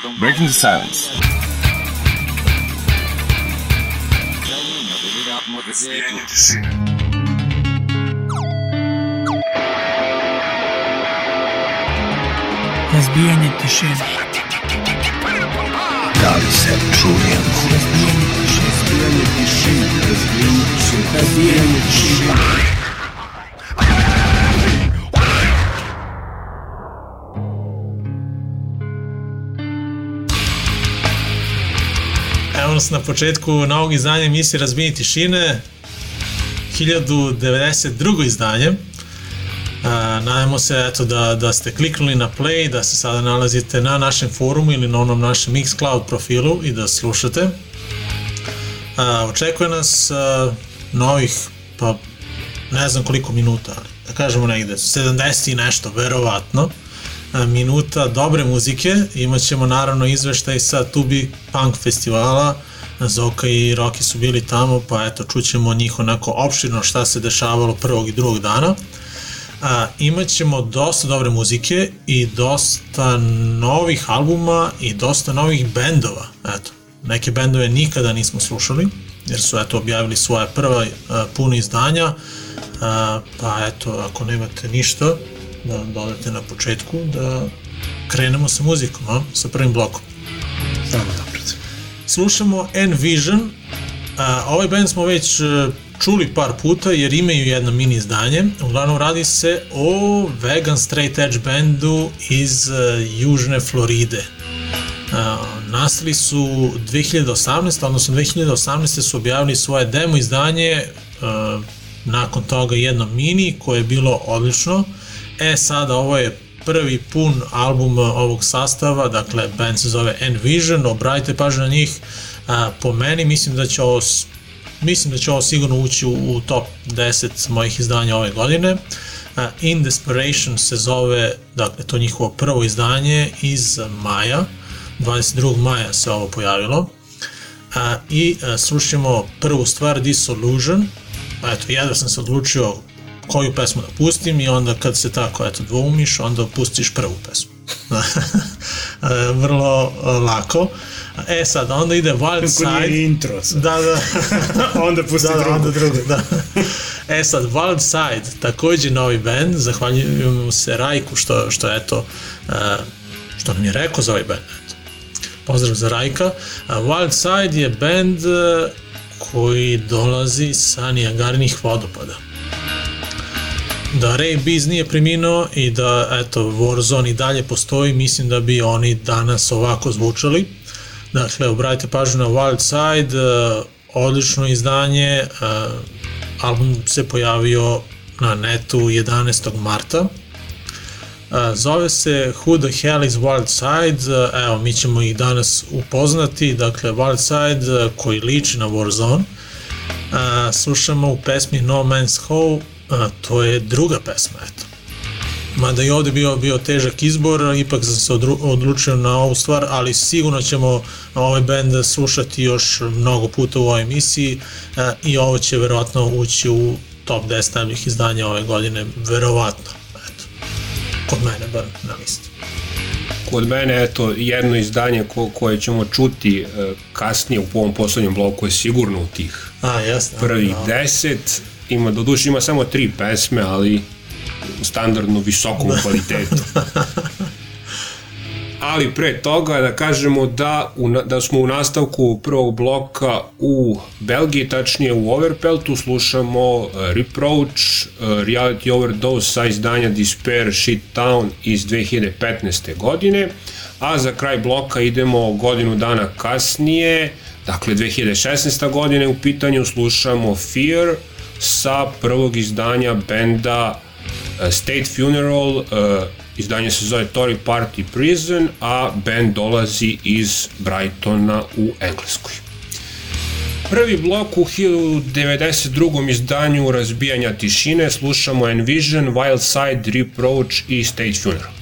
Breaking the silence. Razbijanje tišine. Razbijanje tišine. Da li se čujemo? Razbijanje tišine. Razbijanje tišine. Nas na početku novog izdanja emisije Razbijanje tišine, 1092. izdanje. A, nadamo se eto, da, da ste kliknuli na play, da se sada nalazite na našem forumu ili na onom našem Mixcloud profilu i da slušate. A, očekuje nas a, novih, pa ne znam koliko minuta, ali da kažemo negde 70 i nešto, verovatno minuta dobre muzike. Imaćemo naravno izveštaj sa Tubi Punk festivala. Zoka i Roki su bili tamo, pa eto, čućemo njih onako opširno šta se dešavalo prvog i drugog dana. A, imaćemo dosta dobre muzike i dosta novih albuma i dosta novih bendova. Eto, neke bendove nikada nismo slušali, jer su eto objavili svoje prva a, puna izdanja, a, pa eto, ako nemate ništa, da dodate na početku, da krenemo sa muzikom, a? sa prvim blokom. Samo napred. Slušamo Envision, a, ovaj band smo već e, čuli par puta jer imaju jedno mini izdanje. Uglavnom radi se o vegan straight edge bandu iz uh, Južne Floride. Uh, nastali su 2018, odnosno 2018. su objavili svoje demo izdanje, uh, nakon toga jedno mini koje je bilo odlično. E sada ovo je prvi pun album ovog sastava, dakle band se zove Envision, obratite pažnju na njih, a, po meni mislim da će ovo mislim da će ovo sigurno ući u, u top 10 mojih izdanja ove godine. A, In Desperation se zove, dakle to njihovo prvo izdanje iz maja, 22. maja se ovo pojavilo. A, I a, slušamo prvu stvar Disillusion, pa eto, jedva sam se odlučio koju pesmu da pustim i onda kad se tako eto dvoumiš, onda pustiš prvu pesmu. E, Vrlo e, lako. E sad, onda ide Wild Side. nije intro sad. Da, da. Onda pusti da, da, drugu. onda drugo, da. E sad, Wild Side, takođe novi band, zahvaljujem se Rajku što, što eto, e, što nam je rekao za ovaj band. Pozdrav za Rajka. Wild Side je band koji dolazi sa Niagarinih vodopada da Ray Biz nije preminuo i da eto Warzone i dalje postoji, mislim da bi oni danas ovako zvučali. Dakle, obratite pažnju na Wild Side, uh, odlično izdanje, uh, album se pojavio na netu 11. marta. Uh, zove se Who the Hell is Wild Side, evo mi ćemo ih danas upoznati, dakle Wild Side koji liči na Warzone. Slušamo u pesmi No Man's Hole, uh, to je druga pesma, eto. Mada i ovde bio, bio težak izbor, ipak sam se odlučio na ovu stvar, ali sigurno ćemo ovaj band slušati još mnogo puta u ovoj emisiji uh, i ovo će verovatno ući u top 10 najboljih izdanja ove godine, verovatno, eto. Kod mene bar na listi. Kod mene, eto, jedno izdanje ko, koje ćemo čuti e, kasnije u ovom poslednjem bloku je sigurno u tih A, jasno. prvih da. deset. Ima, do duše ima samo tri pesme, ali standardno visokom kvalitetu. Ali pre toga da kažemo da, u, da smo u nastavku prvog bloka u Belgiji, tačnije u Overpeltu, slušamo uh, Reproach, uh, Reality Overdose sa izdanja Despair Shit Town iz 2015. godine, a za kraj bloka idemo godinu dana kasnije, dakle 2016. godine u pitanju slušamo Fear sa prvog izdanja benda e, State Funeral, e, izdanje se zove Tory Party Prison, a band dolazi iz Brightona u Engleskoj. Prvi blok u 1992. izdanju Razbijanja tišine slušamo Envision, Wild Side, Reproach i State Funeral.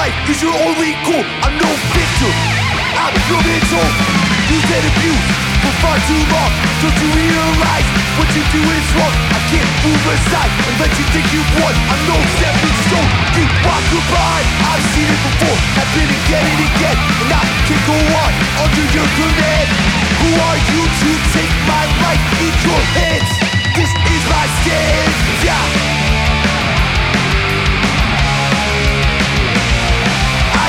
life Cause you're only cool, I'm no victim I'm your mental. You've been abused for far too long. Don't you realize what you do is wrong. I can't move aside and let you think you won. I'm no stepping stone, you walk goodbye I've seen it before, happen again and again. And I can't go on under your command. Who are you to take my life in your hands? This is my stand. yeah.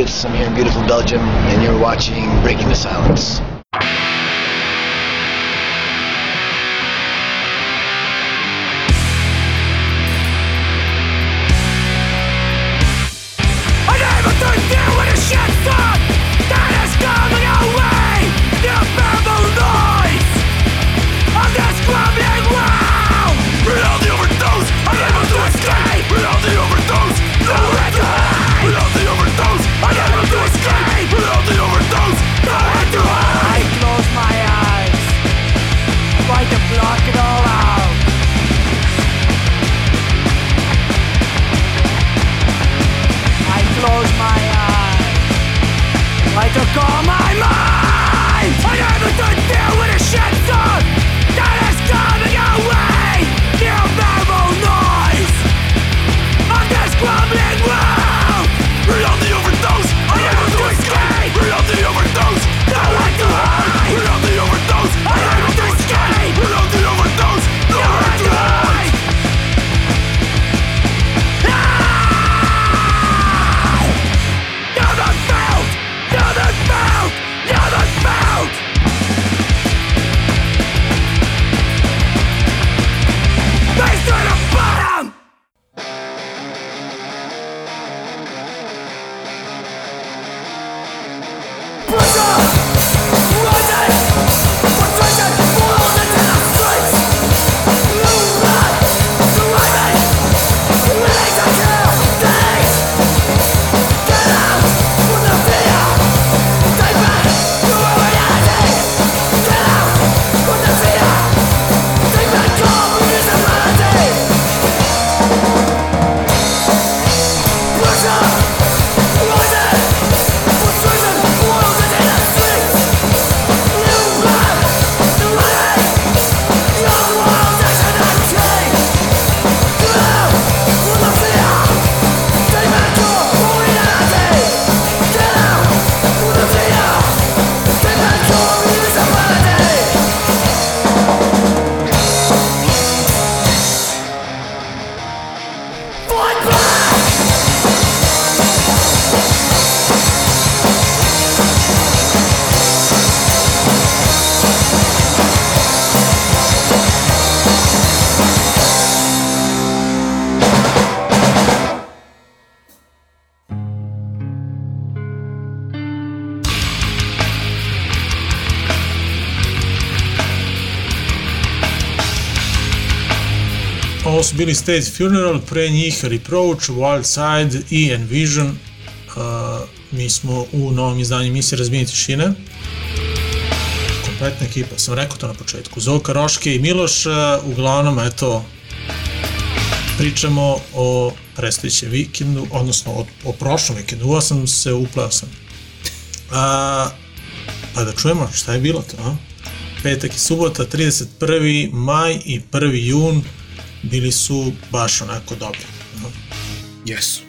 I'm here in beautiful Belgium, and you're watching Breaking the Silence. Bili Stage Funeral, pre njih Reproach, Wild Side i Envision. Uh, mi smo u novom izdanju emisije Razbijenje tišine. Kompletna ekipa, sam rekao to na početku. Zoka, Roške i Miloš, uh, uglavnom, eto, pričamo o predstojećem vikendu, odnosno o, o prošlom vikendu. Uva sam se, upleo sam. A, pa da čujemo šta je bilo to, a? Petak i subota, 31. maj i 1. jun bili su baš onako dobri. Jesu.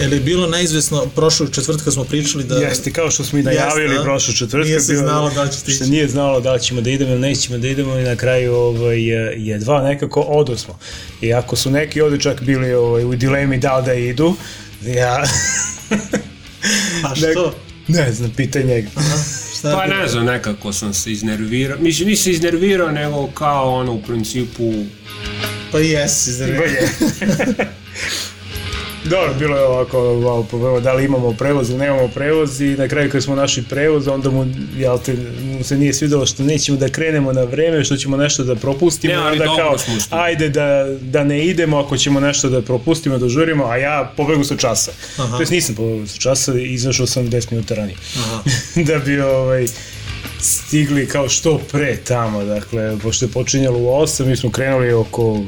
Je li bilo neizvesno, prošlog četvrtka smo pričali da... Jeste, kao što smo i najavili Jeste, a? prošlo četvrtka. Nije se bilo- znalo da li ćete Što ići. nije znalo da ćemo da idemo ili nećemo da idemo i na kraju ovaj, je- jedva nekako odo smo. I ako su neki ovde čak bili ovaj, u dilemi da li da idu, ja... Pa što? Ne znam, pitanje. Šta Pa ne znam, nekako sam se iznervirao. Mislim, nisam iznervirao, nego kao ono, u principu, Pa jesi, Pa je. Dobro, bilo je ovako malo problema, da li imamo prevoz ili nemamo prevoz i na kraju kad smo našli prevoz, onda mu, jel te, mu se nije svidelo što nećemo da krenemo na vreme, što ćemo nešto da propustimo, Ne, ali onda dobro kao, smo što- ajde da, da ne idemo ako ćemo nešto da propustimo, da žurimo, a ja pobegu sa časa. Aha. To jest nisam pobegu sa časa, izašao sam 10 minuta ranije. Aha. da bi ovaj, stigli kao što pre tamo, dakle, pošto je počinjalo u 8, mi smo krenuli oko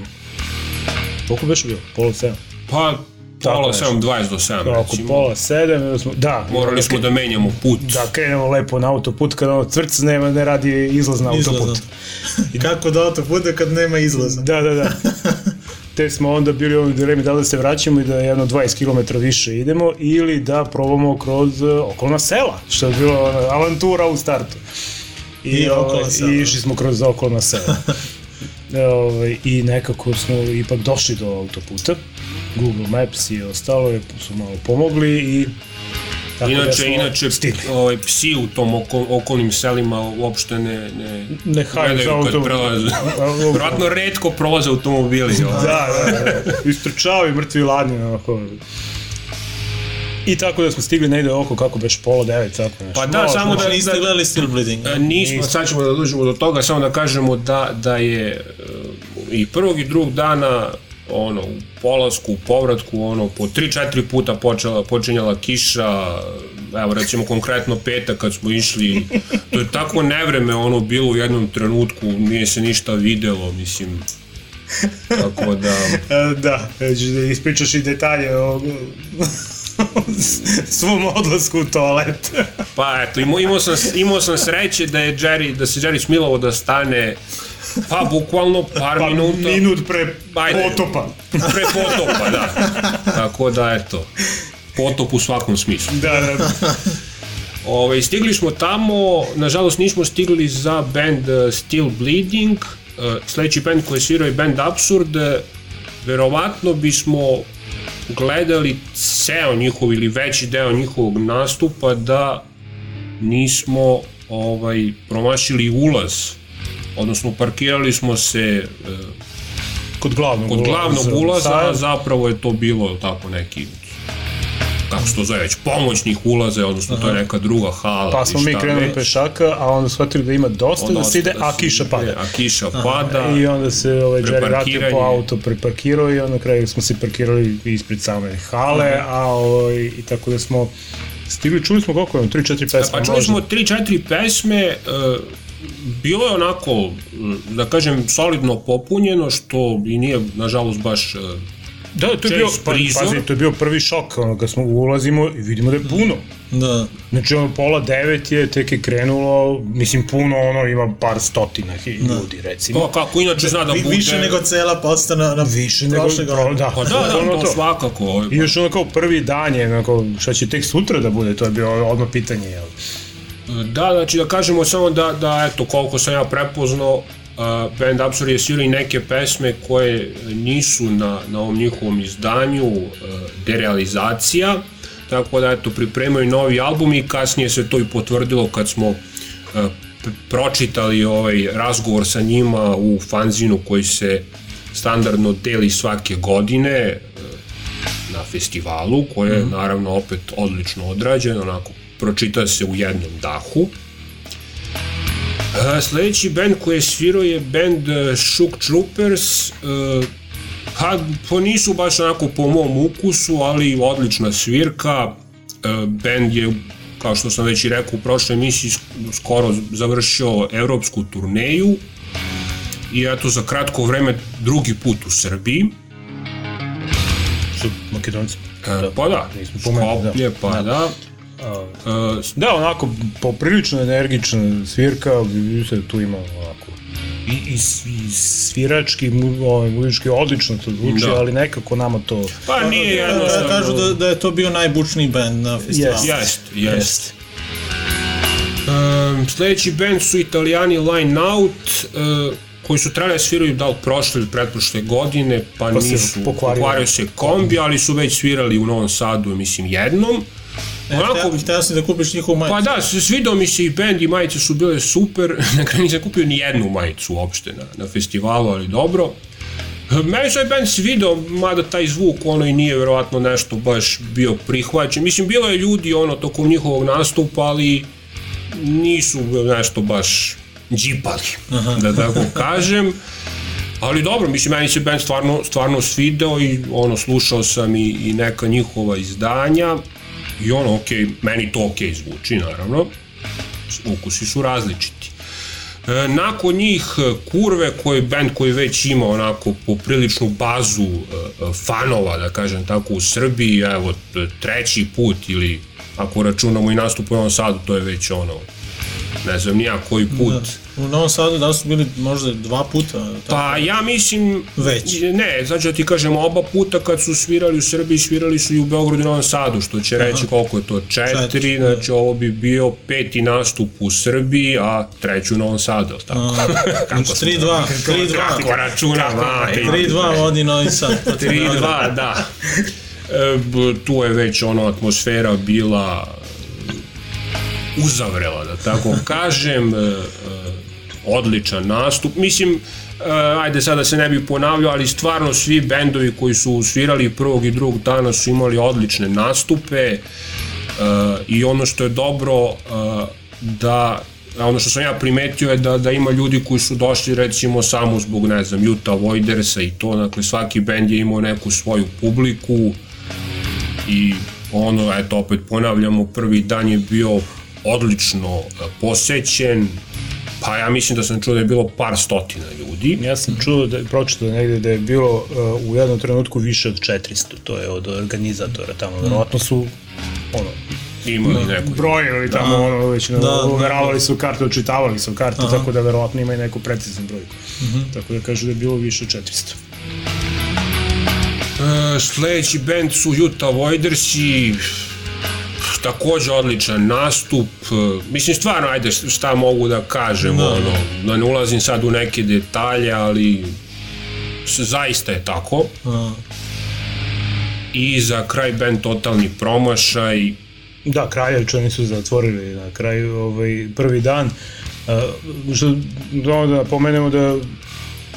Koliko beše bilo? Pola sedam? pa Tako pola nešto. 7, 20 do 7, Oko recimo. pola sedam, onda smo, da. Morali smo da menjamo put. Da, krenemo lepo na autoput, kada ono crc nema, ne radi izlaz na Izlazno. autoput. Kako da auto bude kad nema izlaza? Da, da, da. Te smo onda bili u ovoj dilemi da li da se vraćamo i da jedno 20 km više idemo ili da probamo kroz uh, okolna sela, što je bilo avantura u startu. I ovaj, okolna sela. I išli smo kroz okolna sela. ovaj, I nekako smo ipak došli do autoputa. Google Maps i ostalo je, su malo pomogli i tako da Inače, smo inače stigli. ovaj, psi u tom oko, okolnim selima uopšte ne, ne, Ne gledaju kad auto. prolaze. Vratno redko prolaze automobili. ovaj. Da, da, da. Istrčavaju mrtvi ladni, onako. I tako da smo stigli negde oko kako već pola devet, tako nešto. Pa da, Malo samo da, Niste da, gledali Still Bleeding? E, Nismo, sad ćemo da dođemo do toga, samo da kažemo da, da je e, i prvog i drugog dana ono, u polasku, u povratku, ono, po 3-4 puta počela, počinjala kiša, evo recimo konkretno petak kad smo išli, to je tako nevreme ono bilo u jednom trenutku, nije se ništa videlo, mislim, tako da... E, Da, da ispričaš i detalje o svom odlasku u toalet. Pa eto, imao, imao, sam, imao sam sreće da je Jerry, da se Jerry smilovo da stane pa bukvalno par Pa minuta minut pre Ajde. potopa. Pre potopa, da. Tako da, eto, potop u svakom smislu. Da, da. Ove, stigli smo tamo, nažalost nismo stigli za band uh, Still Bleeding, uh, sledeći band koji je svirao je band Absurd, uh, verovatno bismo gledali ceo njihov ili veći deo njihovog nastupa da nismo ovaj promašili ulaz odnosno parkirali smo se uh, Kod glavnog kod glavnog ulaza, Sad, a zapravo je to bilo tako neki kako se to zove već, pomoćnih ulaza, odnosno to je neka druga hala. Pa smo mi krenuli već. pešaka, a onda shvatili da ima dosta Onda da se ide, dosta a kiša pada. A kiša pada. I onda se ovaj Jerry vratio po auto, preparkirao i onda na kraju smo se parkirali ispred same hale, a ovaj, i tako da smo stigli, čuli smo koliko je, 3-4 pesme Pa čuli smo 3-4 pesme, e, bilo je onako, da kažem, solidno popunjeno, što i nije, nažalost, baš e, Da, to je bio, pa, prizor. pazi, to je bio prvi šok, ono, kad smo ulazimo i vidimo da je puno. Da. Znači, ono, pola devet je, tek je krenulo, mislim, puno, ono, ima par stotina hi- ljudi, recimo. Pa kako inače zna da bude... Više nego cela posta na, na Više nego, prošle pro, godine. da, Pa da, da, ono to, svakako. ovaj, I još ono kao prvi dan je, onako, šta će tek sutra da bude, to je bilo odmah pitanje, jel? Da, znači da kažemo samo da, da eto, koliko sam ja prepoznao, uh, band Absurd je svirao i neke pesme koje nisu na, na ovom njihovom izdanju uh, derealizacija, tako da eto, pripremaju novi album i kasnije se to i potvrdilo kad smo uh, pročitali ovaj razgovor sa njima u fanzinu koji se standardno deli svake godine na festivalu, koje je naravno opet odlično odrađeno, onako pročita se u jednom dahu. E, sledeći band koji je svirao je band e, Shook Troopers, e, ha, po nisu baš onako po mom ukusu, ali odlična svirka. Band je, kao što sam već i rekao u prošloj emisiji, sk- skoro završio evropsku turneju i eto za kratko vreme drugi put u Srbiji. Su makedonci. Pa da, pomenuli, da. Skoplje, pa da. E, Da, onako, poprilično energična svirka, se da tu ima onako i, i, i svirački, ovaj, muzički odlično to zvuči, Da. ali nekako nama to... pa nije Da, jednostavno... kažu da, da je to bio najbučniji band na festivalu. Yes. Jest, jest. Um, sledeći band su italijani Line Out, uh, koji su trebali da sviraju da li prošle ili pretprošle godine, pa, Pa se nisu, pokvario. pokvario se kombi, ali su već svirali u Novom Sadu, mislim, jednom. E, Onako, hteo, sam da kupiš njihovu majicu. Pa da, svidao mi se i bend i majice su bile super, na kraju nisam kupio ni jednu majicu uopšte na, na festivalu, ali dobro. Meni se ovaj band svidao, mada taj zvuk ono i nije verovatno nešto baš bio prihvaćen. Mislim, bilo je ljudi ono tokom njihovog nastupa, ali nisu nešto baš džipali, da tako kažem. Ali dobro, mislim, meni se band stvarno, stvarno svidao i ono, slušao sam i, i neka njihova izdanja i ono, okej, meni to okej zvuči, naravno. Ukusi su različiti. E, nakon njih e, Kurve, koji band koji već ima onako popriličnu bazu e, e, fanova, da kažem tako, u Srbiji, evo, treći put ili ako računamo i nastup u Novom Sadu, to je već ono ne znam nija koji put. Da. U Novom Sadu da su bili možda dva puta? Tako? Pa ja mislim... Već. Ne, znači da ti kažem, oba puta kad su svirali u Srbiji, svirali su i u Beogradu i Novom Sadu, što će reći koliko je to, četiri, Četiri, znači ovo bi bio peti nastup u Srbiji, a treći u Novom Sadu, tako? Znači 3-2, 3-2. Kako računam, a, 3-2 vodi Novi Sad. protiv 3-2, Beograda. da. E, tu je već ono atmosfera bila uzavrela, da tako kažem, e, e, odličan nastup. Mislim, e, ajde sada se ne bi ponavljao, ali stvarno svi bendovi koji su svirali prvog i drugog dana su imali odlične nastupe i ono što je dobro da a ono što sam ja primetio je da, da ima ljudi koji su došli recimo samo zbog, ne znam, Utah Voidersa i to, dakle svaki bend je imao neku svoju publiku i ono, eto, opet ponavljamo, prvi dan je bio odlično e, posećen, pa ja mislim da sam čuo da je bilo par stotina ljudi. Ja sam čuo, da, pročitao negde da je bilo uh, u jednom trenutku više od 400, to je od organizatora tamo, verovatno su ono, Imali neku brojili tamo, ono, već da, da, uveravali su karte, očitavali su karte, tako da verovatno ima i neku preciznu brojku. Tako da kažu da je bilo više od 400. E, sledeći band su Utah Voidersi, takođe odličan nastup. E, mislim, stvarno, ajde, šta mogu da kažem, da. ono, da ne ulazim sad u neke detalje, ali zaista je tako. A, I za kraj band totalni promašaj, Da, Kraljević oni su zatvorili na kraju ovaj, prvi dan. Uh, što, da, da pomenemo da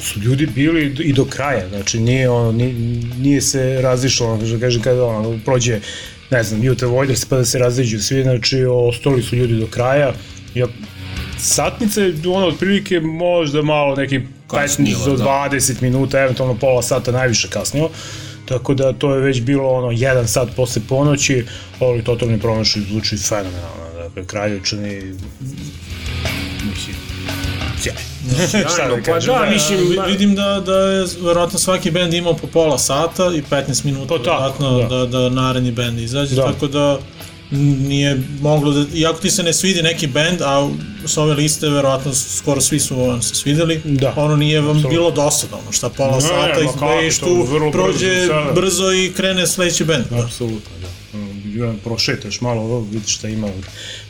su ljudi bili i do kraja, znači nije, ono, nije, nije se razišlo, ono, što kažem, kada ono, prođe, ne znam, Utah Voiders pa da se raziđu svi, znači ostali su ljudi do kraja. Ja, satnica je ono otprilike možda malo neki 15 Kasnila, do da. 20 minuta, eventualno pola sata najviše kasnilo. Tako da to je već bilo ono jedan sat posle ponoći, ali totalni promašaj zvuči fenomenalno. Dakle, Kraljevčani, mislim, sjajno. Šta Sjajno, da pa kažem, da, da, mislim, vi- vidim da, da je verovatno svaki bend imao po pola sata i 15 minuta Pa tako, verovatno da. da. da, naredni bend izađe, Da. tako da nije moglo da, iako ti se ne svidi neki bend, a s ove liste verovatno skoro svi su vam se svideli, Da. ono nije vam bilo dosadno, ono šta pola Ne, sata izbejiš tu, vrlo brzo prođe sada. brzo i krene sledeći bend. Da. Apsolutno, da. Prošetaš malo, vidiš šta ima u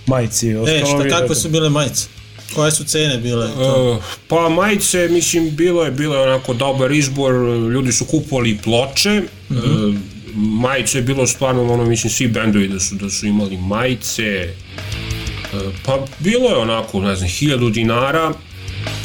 majici i E, ostalo. šta, vidi kakve da- su bile majice? Koje su cene bile? To? Uh, pa majice, mislim, bilo je, bilo je onako dobar izbor, ljudi su kupovali ploče, mm -hmm. uh, majice je bilo stvarno, ono, mislim, svi bendovi da su, da su imali majice, uh, pa bilo je onako, ne znam, hiljadu dinara,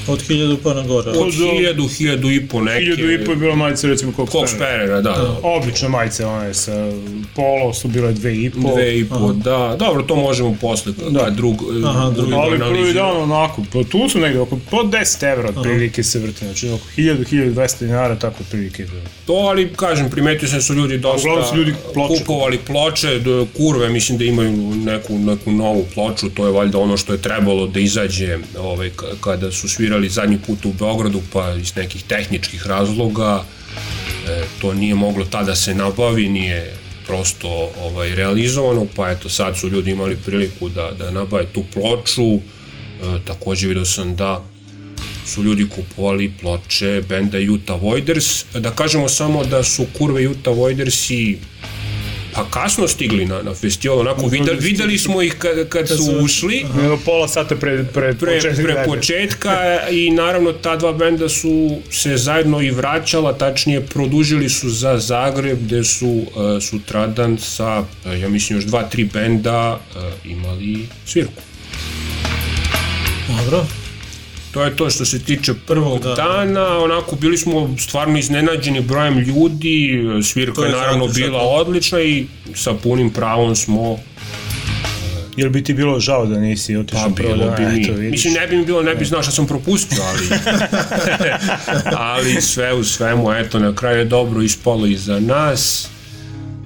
Od 1000 pa na gore. od hiljadu, hiljadu i po neke. Hiljadu i po je bila majica, recimo, Cox Cox Sparrow. Perera, da, da. Obične majice, one sa polo su bile dve i po. Dve i po, da. Dobro, to možemo posle, da. kad drug, Aha, drugi. Ali prvi dan onako, pa tu su negde oko po 10 evra otprilike se vrti, znači oko 1000-1200 dinara, tako otprilike je. To, ali kažem, primetio sam da su ljudi dosta Uglavnom su ljudi ploče kupovali ploče, kurve, mislim da imaju neku, neku novu ploču, to je valjda ono što je trebalo da izađe ovaj, kada su svirali zadnji put u Beogradu, pa iz nekih tehničkih razloga e, to nije moglo tada se nabavi, nije prosto ovaj realizovano, pa eto sad su ljudi imali priliku da, da nabave tu ploču, e, takođe vidio sam da su ljudi kupovali ploče benda Utah Voiders. Da kažemo samo da su kurve Utah Voidersi pa kasno stigli na, na festival, onako videli, videli smo ih kad, kad su ušli Evo pola sata pre, pre, pre, pre početka i naravno ta dva benda su se zajedno i vraćala, tačnije produžili su za Zagreb gde su uh, sutradan sa, uh, ja mislim još dva, tri benda uh, imali svirku. Dobro. To je to što se tiče prvog da. dana. onako bili smo stvarno iznenađeni brojem ljudi, svirka To je je naravno bila da. odlična i sa punim pravom smo, Jel bi ti bilo žao da nisi pa otišao prvo bilo da, bi mi, eto, vidiš. mislim ne bi mi bilo, ne bi znao šta sam propustio, ali, ali sve u svemu, eto, na kraju je dobro ispalo i za nas.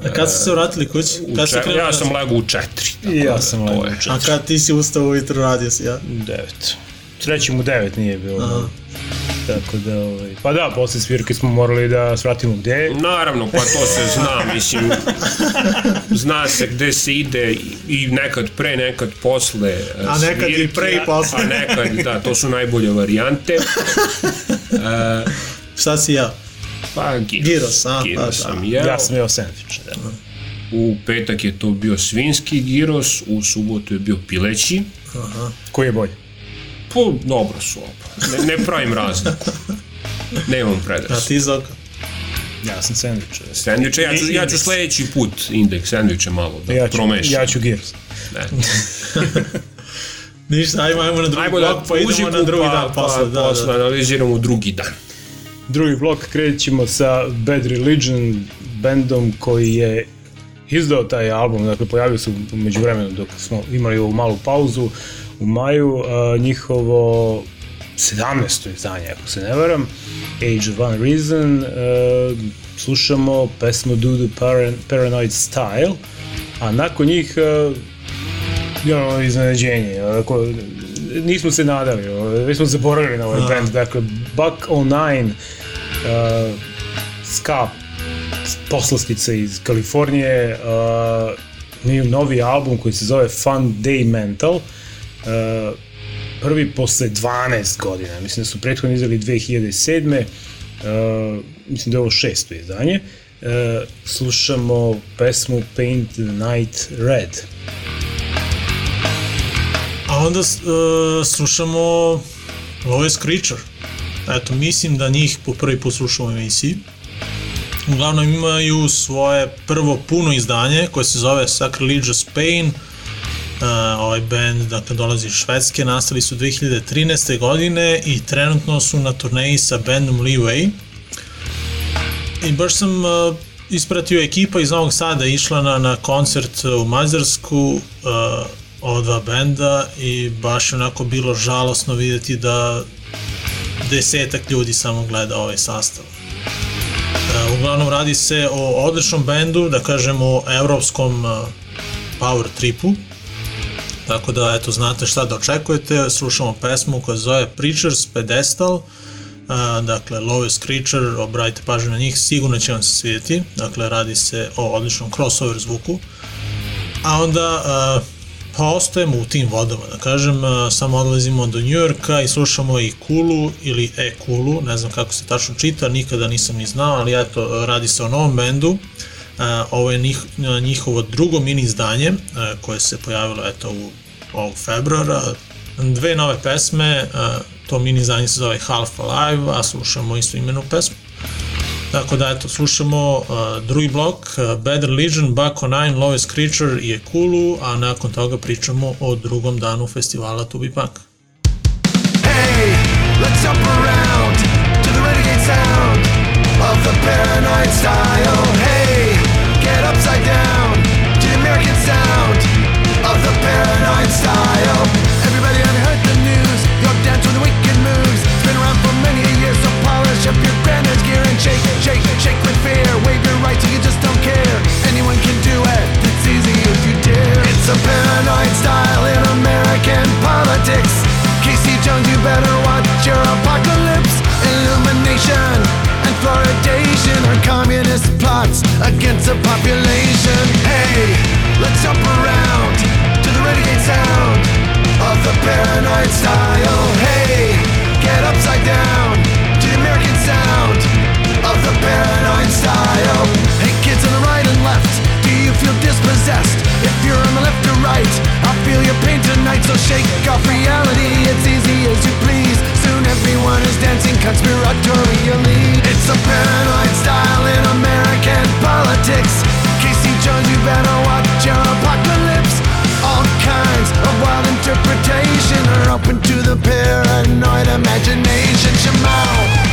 A kad ste se vratili kući? Kad ste krenuli ja sam legao u četiri. I ja da sam to legao u četiri. A kad ti si ustao ujutro radio si, ja? Devet. Srećem u devet nije bilo. Da. Tako da, ovaj, pa da, posle svirke smo morali da svratimo gde. Naravno, pa to se zna, mislim, zna se gde se ide i nekad pre, nekad posle e, A nekad i svirke, pre i posle. A nekad, da, to su najbolje varijante. Šta si ja? Pa, giros. Giros, a, pa giros da. sam jeo. Ja sam jeo sandvič. Da. U petak je to bio svinski giros, u subotu je bio pileći. Koji je bolji? Pa, dobro su oba. Ne, ne pravim razliku. Nemam A predrasu. ti Zoko? Ja sam sandvič. Sandviče, ja ću, ja ću sledeći put indeks sandviče malo da Ja ću, promešam. ja ću gyros. Ne. Ništa, ajmo, ajmo na drugi Ajmo blok, da pa idemo uživu, na drugi pa, dan posle. Pa, da, posle da. analiziramo drugi dan. Drugi blok krećemo sa Bad Religion, bendom koji je izdao taj album, dakle pojavio se umeđu vremenu dok smo imali ovu malu pauzu u maju, a, njihovo 17. izdanje, ako se ne varam, Age of One Reason, a, slušamo pesmu Do the Paran Paranoid Style, a nakon njih a, je ono iznenađenje, onako, nismo se nadali, već smo zaboravili na ovaj band, dakle Buck O'Nine, uh, ska poslastica iz Kalifornije, uh, novi album koji se zove Fun Day Mental, uh, prvi posle 12 godina, mislim da su prethodno izdali 2007. Uh, mislim da je ovo šesto izdanje. Uh, slušamo pesmu Paint the Night Red. A onda uh, slušamo Lois Creature. Eto, mislim da njih po prvi put slušamo u emisiji. Uglavnom imaju svoje prvo puno izdanje koje se zove Sacrilegious Pain. Uh, ovaj band dakle, dolazi iz Švedske, nastali su 2013. godine i trenutno su na turneji sa bandom Leeway. I baš sam uh, ispratio ekipa iz Novog Sada išla na, na koncert u Mađarsku uh, ova dva benda i baš je onako bilo žalosno videti da desetak ljudi samo gleda ovaj sastav. Uh, uglavnom radi se o odličnom bendu, da kažemo o evropskom uh, power tripu, tako da eto znate šta da očekujete, slušamo pesmu koja zove Preachers Pedestal, uh, dakle Lowest Creature, obratite pažnju na njih, sigurno će vam se svidjeti, dakle radi se o odličnom crossover zvuku, a onda uh, pa ostajemo u tim vodama, da kažem, uh, samo odlazimo do Njujorka i slušamo i Kulu ili E Kulu, ne znam kako se tačno čita, nikada nisam ni znao, ali eto, radi se o novom bendu, ovo je njih, njihovo drugo mini izdanje koje se pojavilo eto u ovog februara. Dve nove pesme, to mini izdanje se zove Half Alive, a slušamo isto imenu pesmu. Tako da eto, slušamo drugi blok, Bad Religion, Buck O'Nine, Lowest Creature i Ekulu, a nakon toga pričamo o drugom danu festivala Tubi Punk. Hey, let's jump around to the renegade sound of the paranoid style. Hey, upside down to the American sound of the paranoid style. Everybody ever heard the news? You're down to the wicked moves. It's been around for many years, so polish up your granddad's gear and shake, shake, shake with fear. Wave your right till you just don't care. Anyone can do it. It's easy if you dare. It's a paranoid style in American conspiratorially. It's a paranoid style in American politics. Casey Jones, you better watch your apocalypse. All kinds of wild interpretation are open to the paranoid imagination. Shemao.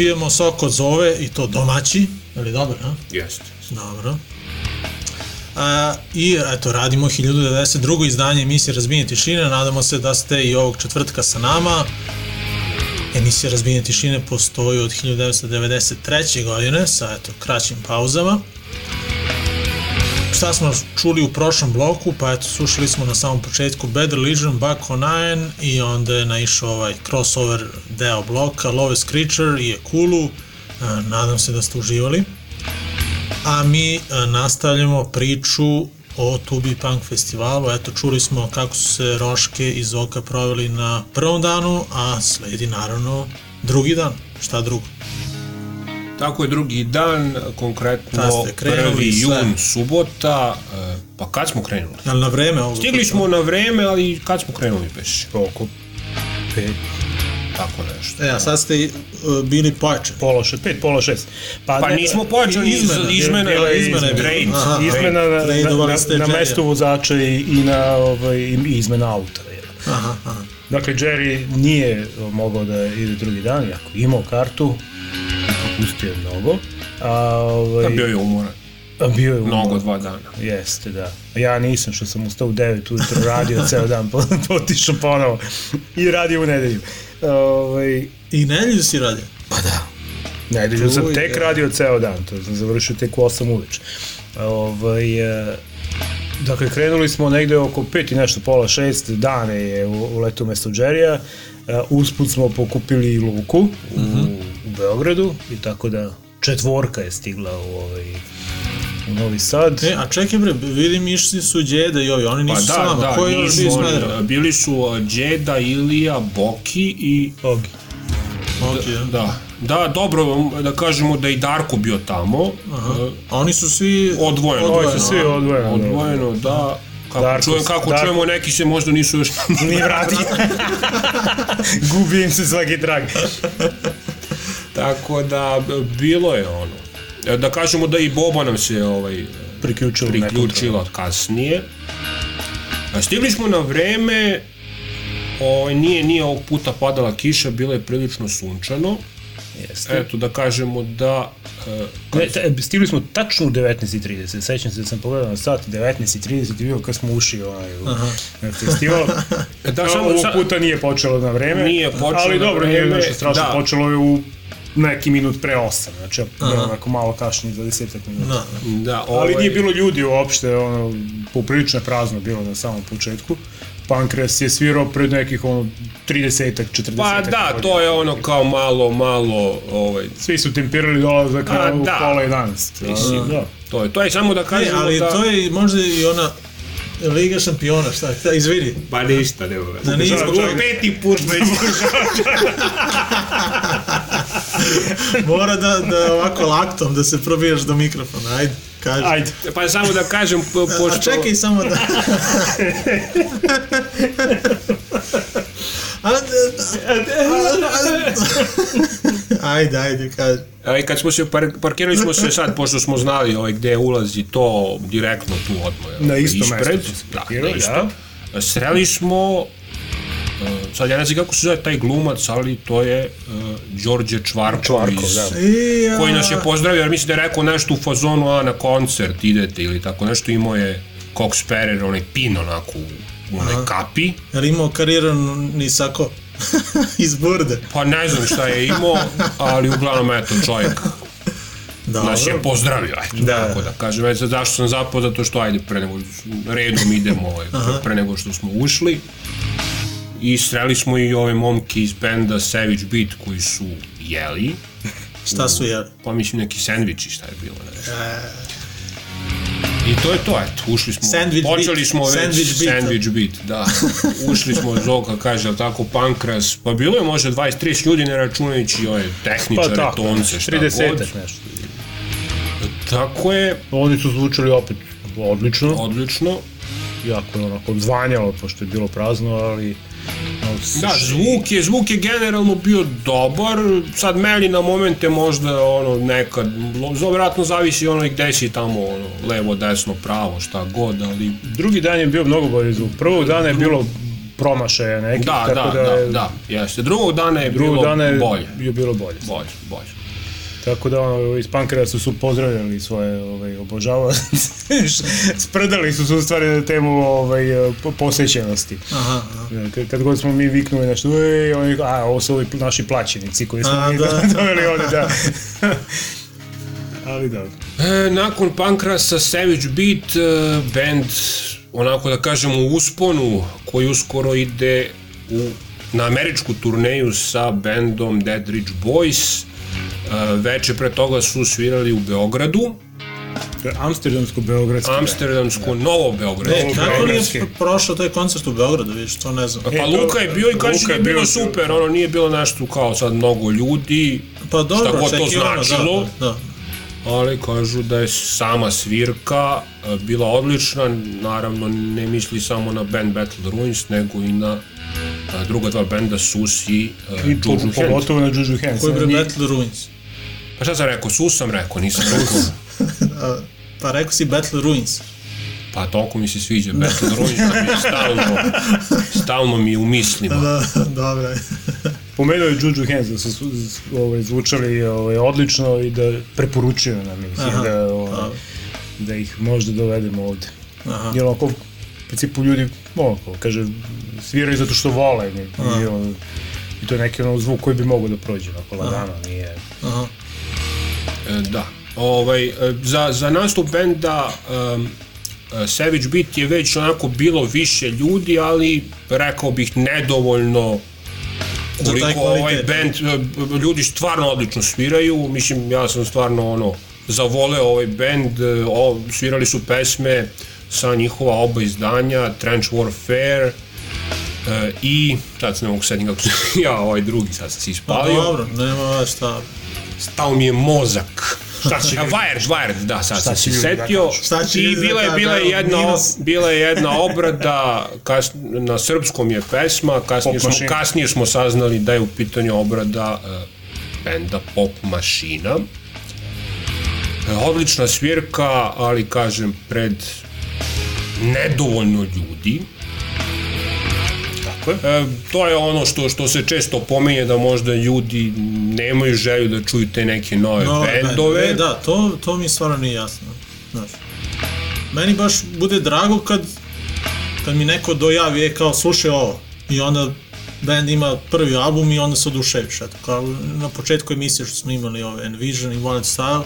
Pijemo sok od zove i to domaći, je li dobro, a? Jeste. Dobro. A, I eto, radimo 1092. izdanje emisije Razbijenje tišine. Nadamo se da ste i ovog četvrtka sa nama. Emisija Razbijenje tišine postoji od 1993. godine sa eto, kraćim pauzama. Šta smo čuli u prošlom bloku? Pa eto, slušali smo na samom početku Bad Religion, Back on Nine i onda je naišao ovaj crossover deo bloka Lowest Creature i Ekulu. E, Nadam se da ste uživali a mi e, nastavljamo priču o Tubi Punk festivalu. Eto, čuli smo kako su se Roške i Zoka proveli na prvom danu, a sledi naravno drugi dan. Šta drugo? Tako je drugi dan, konkretno krenuli 1. sve. jun, subota. e, Pa kad smo krenuli? Jel na vreme ovo? Stigli smo na vreme, ali kad smo krenuli peš? Oko pet, Tako nešto. E, a sad ste uh, bili pojačani. pola šest, pet, pola šest. Pa ne- nismo pojačani iz, izmena, izmena, je izmena, izmena. trade. Aha. Izmena na, na, na, na mestu vozača i, i na ovaj, izmena auta. Aha, aha. Dakle, Jerry nije mogao da ide drugi dan, iako je imao kartu, je mnogo. A, ovaj, A bio je umoran. a bio je Mnogo, umoran. dva dana. Jeste, da. Ja nisam što sam ustao u 9 ujutro, radio ceo dan, po- potišao ponovo i radio u nedelju. Ovaj, I nedelju si radio? pa da. Nedelju sam tek je. radio ceo dan, to sam završio tek u 8 uveče. Ovaj, e, dakle, krenuli smo negde oko 5 i nešto, pola 6 dane je u, u letu mesto Džerija. E, usput smo pokupili Luku u, u Beogradu i tako da četvorka je stigla u ovaj u Novi Sad. E, a čekaj bre, vidim išli su Đeda i ovi, oni nisu Pa da, vama. da, Ko je još iz oni, Smedereva? bili su uh, Đeda, Ilija, Boki i Ogi. Ok, ja. da, da, dobro, da kažemo da je i Darko bio tamo, Aha. A oni su svi odvojeno. Ovi su svi odvojeno. da. Odvojeno, da. Kako, Darko- čujem, kako Darko- čujemo, neki se možda nisu još Ni vrati. Gubi im se svaki trag. Tako da, bilo je ono. E, Da kažemo da i Boba nam se ovaj, Priključilo priključila kasnije. A stigli smo na vreme, ovaj, nije, nije ovog puta padala kiša, bilo je prilično sunčano. Jeste. Eto, da kažemo da... e, Ne, te, stigli smo tačno u 19.30, sećam se da sam pogledao na sat 19.30 i bio kad smo ušli onaj, u, na festival. Da, da, samo- ovog puta nije počelo na vreme, Nije počelo ali dobro, vreme, nije nešto strašno, da. počelo je u neki minut pre 8, znači Aha. onako malo kasnije, 20 minuta. Da. da, Ali ovaj, nije bilo ljudi uopšte, ono, poprilično je prazno bilo na samom početku. Pankres je svirao pred nekih ono 30-ak, 40 Pa da, to je ono kao malo, malo, ovaj, Svi su tempirali dolazak A, na da. pola 11. Mislim, da. to je, to je samo da kažemo ali da... to je možda i ona Liga šampiona, šta, šta izvini. Pa ništa, nema Da nismo čak- peti put već Mora da, da ovako laktom da se probijaš do mikrofona, ajde, kaži. Ajde. Pa samo da kažem, po- pošto... A čekaj samo da... A, ajde, ajde, kaži. Aj, kad smo se par, parkirali smo se sad, pošto smo znali ovaj, gde ulazi to direktno tu odmah. Na isto ispred, mesto Da, parkirali, na isto. Sreli smo, sad ja ne znam kako se zove taj glumac, ali to je uh, Đorđe Čvarko, Čvarko, iz, da. I, a, koji nas je pozdravio, jer mislim da je rekao nešto u fazonu, a na koncert idete ili tako nešto, imao je Cox Sperrer, onaj pin onako u, u onoj kapi, Jel imao karijeru ni sako iz burde? pa ne znam šta je imao, ali uglavnom eto čovjek Dobro. nas je pozdravio, eto, Da. tako da kažem. Eto, zašto sam zapao, zato što ajde, pre nego, redom idemo, ovaj, pre, pre nego što smo ušli. I sreli smo i ove momke iz benda Savage Beat koji su jeli, Šta su jeli? pa mislim neki sendviči šta je bilo, ne znam. I to je to, eto, ušli smo, Sandwich počeli beat. smo već Sandwich beat. sandwich beat, da. ušli smo, Zoka kaže, jel tako, Pankras, pa bilo je možda 20-30 ljudi, ne računajući ove Pa tehničare, tako, tonce, šta 30 god. nešto. Tako je, Oni su zvučali opet odlično, odlično. jako je onako odzvanjalo, pošto je bilo prazno, ali... Da, zvuk je, zvuk je generalno bio dobar, sad meni na momente možda ono nekad, vjerojatno zavisi ono gde si tamo, ono, levo, desno, pravo, šta god, ali Drugi dan je bio mnogo bolji zvuk. Prvog dana je bilo promašaja nekih, da, da, tako da, da, da, je, jeste. Drugog dana je drugog bilo dana je, bolje, je bilo bolje. bolje, bolje. Tako da ono, iz Pankrasa su pozdravljali svoje ovaj, obožava. Spredali su se u stvari na temu ovaj, po- posvećenosti. Aha, aha. Kad, kad god smo mi viknuli nešto, ej, oni, a, ovo su ovi naši plaćenici koji smo A, mi da. doveli ovde, da. Ali dobro. E, nakon Pankrasa Savage Beat, e, band, onako da kažemo u usponu, koji uskoro ide u, na američku turneju sa bendom Dead Rich Boys. E, veče pre toga su svirali u Beogradu, To je Amsterdamsko-Beogradski. Amsterdamsko, Novo Beograd. E, kako nije prošao taj koncert u Beogradu, vidiš, to ne znam. Pa E, to- Luka je bio i kaže Luka da je bilo bio- super, ono nije bilo nešto kao sad mnogo ljudi, Pa dobro, šta god to očekivano, značilo. Da, da, ali kažu da je sama svirka e, bila odlična, naravno ne misli samo na band Battle Ruins, nego i na druga dva benda Sus i uh, I po, Juju Hand. pogotovo na Juju Hands. Koji bre Njih- Battle Ruins? Pa šta sam rekao, Sus sam rekao, nisam rekao, pa rekao si Battle Ruins. pa toliko mi se sviđa Battle Ruins, da mi je stalno, stalno mi je u mislima. Da, dobro je. Pomenuo je Juju Hands da su ovaj, zvučali ovaj, odlično i da preporučuju nam ih, Aha. da, ovaj, Dobro. da ih možda dovedemo ovde. Aha. Jer onako, u principu ljudi, onako, kaže, sviraju zato što vole i, i, ono, i to je neki ono zvuk koji bi mogao da prođe onako lagano, nije... Aha. E, Da. Ovaj, e, za, za nastup benda um, Savage Beat je već onako bilo više ljudi, ali rekao bih nedovoljno koliko ovaj band, e, ljudi stvarno odlično sviraju, mislim ja sam stvarno ono, zavoleo ovaj band, o, svirali su pesme sa njihova oba izdanja, Trench Warfare, e, i, sad se ne mogu sedim kako se, ja ovaj drugi sad sam se Pa ispalio, dobro, nema šta. stao mi je mozak. Šta će Wired, Wired, da, sad sam se da setio. kažu? Šta će I da bila je, bila je jedna, bila je jedna obrada, kas, na srpskom je pesma, kasnije smo, kasnije smo saznali da je u pitanju obrada uh, benda Pop Mašina. E, odlična svirka, ali kažem, pred nedovoljno ljudi. Tako je. E, to je ono što što se često pomenje da možda ljudi nemaju želju da čuju te neke nove Nove bendove. E, da, to, to mi stvarno nije jasno. Znaš. Meni baš bude drago kad, kad mi neko dojavi, e, kao, slušaj ovo. I onda band ima prvi album i onda se oduševiš. Eto, kao na početku emisije što smo imali ove Envision i Wild Style.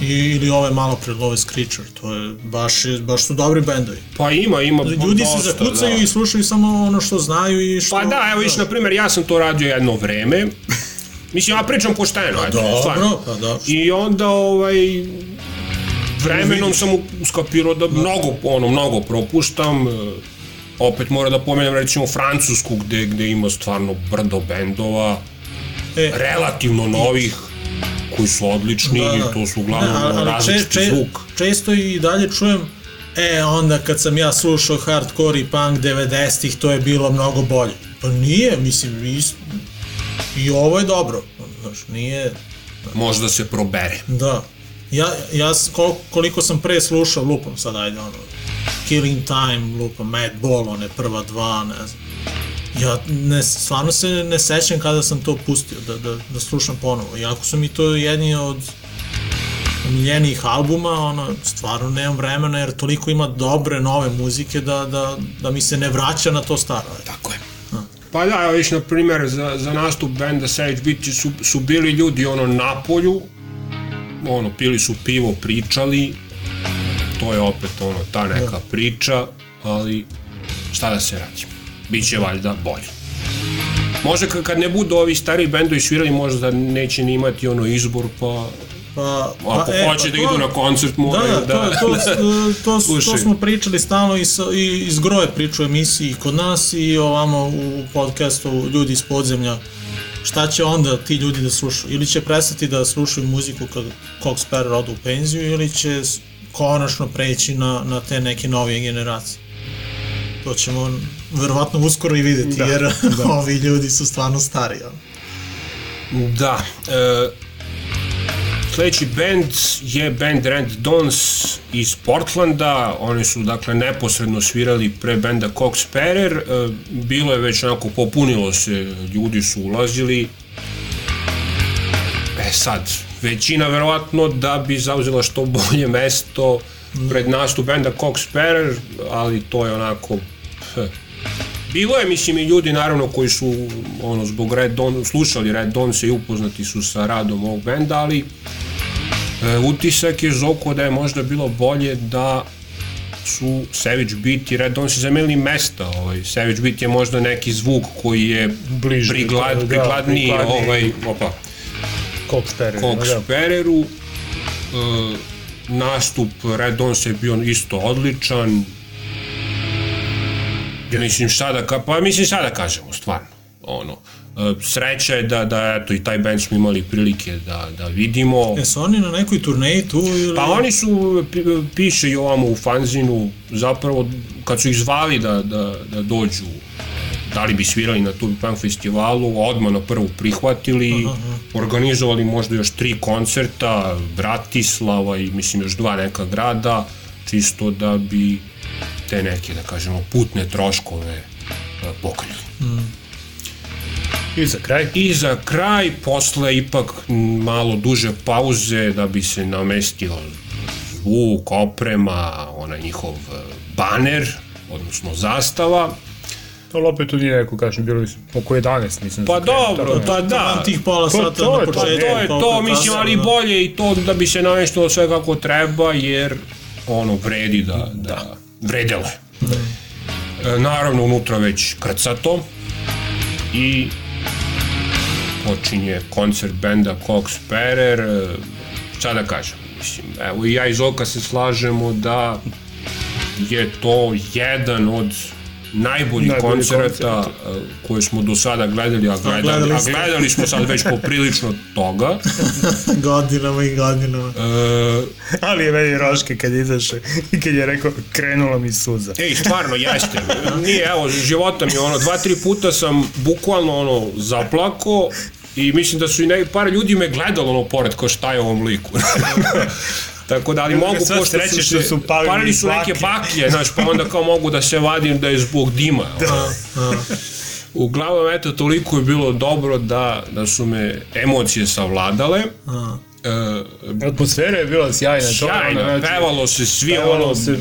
I, ili ove malo pred ove Screecher, to je baš, baš su dobri bendovi. Pa ima, ima Ljudi dosta, se zakucaju da. i slušaju samo ono što znaju i što... Pa da, evo viš, na primjer, ja sam to radio jedno vreme. Mislim, ja pričam pošteno, eto, Dobro, stvarno. pa da. I onda, ovaj, vremenom sam skapirao da mnogo, ono, mnogo propuštam. e, Opet mora da pomenem, recimo, Francusku, gde, gde ima stvarno brdo bendova, E, relativno novih, koji su odlični i to su uglavnom Da, ali- različiti če- če- zvuk. Često i dalje čujem E, onda kad sam ja slušao hardcore i punk 90-ih, to je bilo mnogo bolje. Pa nije, mislim, i, i ovo je dobro. Znaš, nije, Možda se probere. da. Ja, ja s- kol, koliko sam pre slušao, lupam sad, ajde, ono, Killing Time, lupam, Mad Ball, one prva dva, ne znam. Ja ne, stvarno se ne sećam kada sam to pustio, da, da, da slušam ponovo. Iako su mi to jedni od omiljenijih albuma, ono, stvarno nemam vremena jer toliko ima dobre nove muzike da, da, da mi se ne vraća na to staro. Tako je. Pa da, evo viš, na primjer, za, za nastup benda Savage Beat su, su bili ljudi ono na polju, ono, pili su pivo, pričali, to je opet ono, ta neka priča, ali šta da se radi, Biće valjda bolje. Možda ka- kad ne budu ovi stari bendovi svirali, možda neće ni imati ono izbor, pa Pa, ako hoće da idu na koncert, Da, moraju da, da... to, to, to, to, Slušaj. to smo pričali stalno i, sa, i iz Groje priču emisiji kod nas i ovamo u podcastu Ljudi iz podzemlja. Šta će onda ti ljudi da slušaju? Ili će prestati da slušaju muziku kad Cox Sparrow odu u penziju ili će konačno preći na, na te neke novije generacije? To ćemo verovatno uskoro i videti, da, jer da. ovi ljudi su stvarno stari. Da. E, sledeći band je band Rand Dons iz Portlanda. Oni su, dakle, neposredno svirali pre benda Cox Sparrer. E, bilo je već onako, popunilo se, ljudi su ulazili. E sad, većina verovatno da bi zauzela što bolje mesto pred nastup benda Cox Sparrer, ali to je onako... Ph, Bilo je, mislim, i ljudi naravno koji su ono, zbog Red Dawn, slušali Red Dawn i upoznati su sa radom ovog benda, ali e, utisak je Zoko da je možda bilo bolje da su Savage Beat i Red Dawn se zamenili mesta. Ovaj. Savage Beat je možda neki zvuk koji je Bliže, priglad, da, prikladniji, prikladniji. ovaj, opa, Cox Sparrow. Cox da. Sparreru. E, nastup Red Dawn je bio isto odličan. Mislim šta da ka, pa mislim šta da kažemo stvarno. Ono, e, sreća je da, da eto, i taj band smo imali prilike da, da vidimo. Jesu oni na nekoj turneji tu ili... Pa oni su, pi- piše i ovamo u fanzinu, zapravo kad su ih zvali da, da, da dođu, da li bi svirali na Tubi Punk festivalu, odmah na prvu prihvatili, organizovali možda još tri koncerta, Bratislava i mislim još dva neka grada, čisto da bi te neke, da kažemo, putne troškove e, pokrili. I za kraj. I za kraj, posle ipak malo duže pauze da bi se namestio zvuk, oprema, onaj njihov e, baner, odnosno zastava. Ali opet tu nije neko, kažem, bilo oko 11, mislim. Pa dobro, pa da. Vam tih pola To- sata to na je to, Pa početku. to je to, mislim, ali da. bolje i to da bi se nameštilo sve kako treba, jer ono vredi da, da vredelo je. E, naravno, unutra već krcato i počinje koncert benda Cox Sparrer, e, šta da kažem, mislim, evo i ja i Zoka se slažemo da je to jedan od najboljih Najbolji koncerata koncert. koje smo do sada gledali, a gledali, gledali a gledali smo sad već poprilično toga. godinama i godinama. E, Ali je meni Roške kad izaše i kad je rekao krenula mi suza. Ej, stvarno, jeste. Nije, evo, života mi, ono, dva, tri puta sam bukvalno, ono, zaplako i mislim da su i ne, par ljudi me gledalo, ono, pored, kao šta je ovom liku. Tako da, ali mogu, pošto sreće su, što se, su palili palili su neke baklje. znaš, pa onda kao mogu da se vadim da je zbog dima. ono. Uglavnom, eto, toliko je bilo dobro da, da su me emocije savladale. E, Atmosfera je bila sjajna. to je ono, znači, pevalo se svi, pevalo ono, se-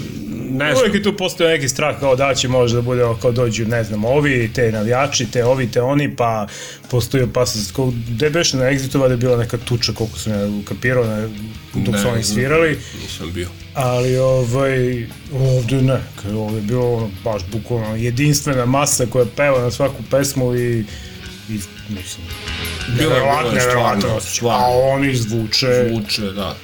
ne znam, Uvijek je tu postoje neki strah kao da će možda da bude kao dođu, ne znam, ovi, te navijači, te ovi, te oni, pa postoji opasnost. Kao, Gde beš na Exitova da je bila neka tuča, koliko sam ja ukapirao, ne, dok Ne, su oni ne. svirali, nisam bio. ali ovaj, ovde ne, ovde je bilo ono, baš bukvalno jedinstvena masa koja peva na svaku pesmu i, i mislim, osjećaj. stvarno. A oni zvuče, Zvuče, da.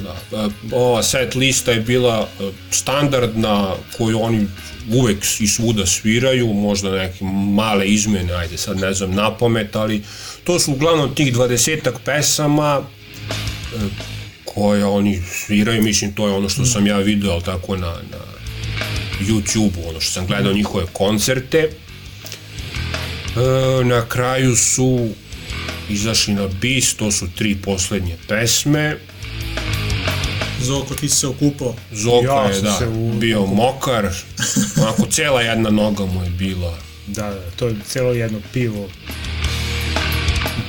da. E, Ova set lista je bila e, standardna koju oni uvek i svuda sviraju, možda neke male izmene, ajde sad ne znam na pamet, ali to su uglavnom tih dvadesetak pesama e, koje oni sviraju, mislim to je ono što sam ja video, tako na, na YouTube-u, ono što sam gledao njihove koncerte. E, na kraju su izašli na bis, to su tri poslednje pesme. Zoko, ti si se okupao. Zoka Ja je, da, se u- bio mokar, onako cela jedna noga mu je bila. Da, da, to je celo jedno pivo.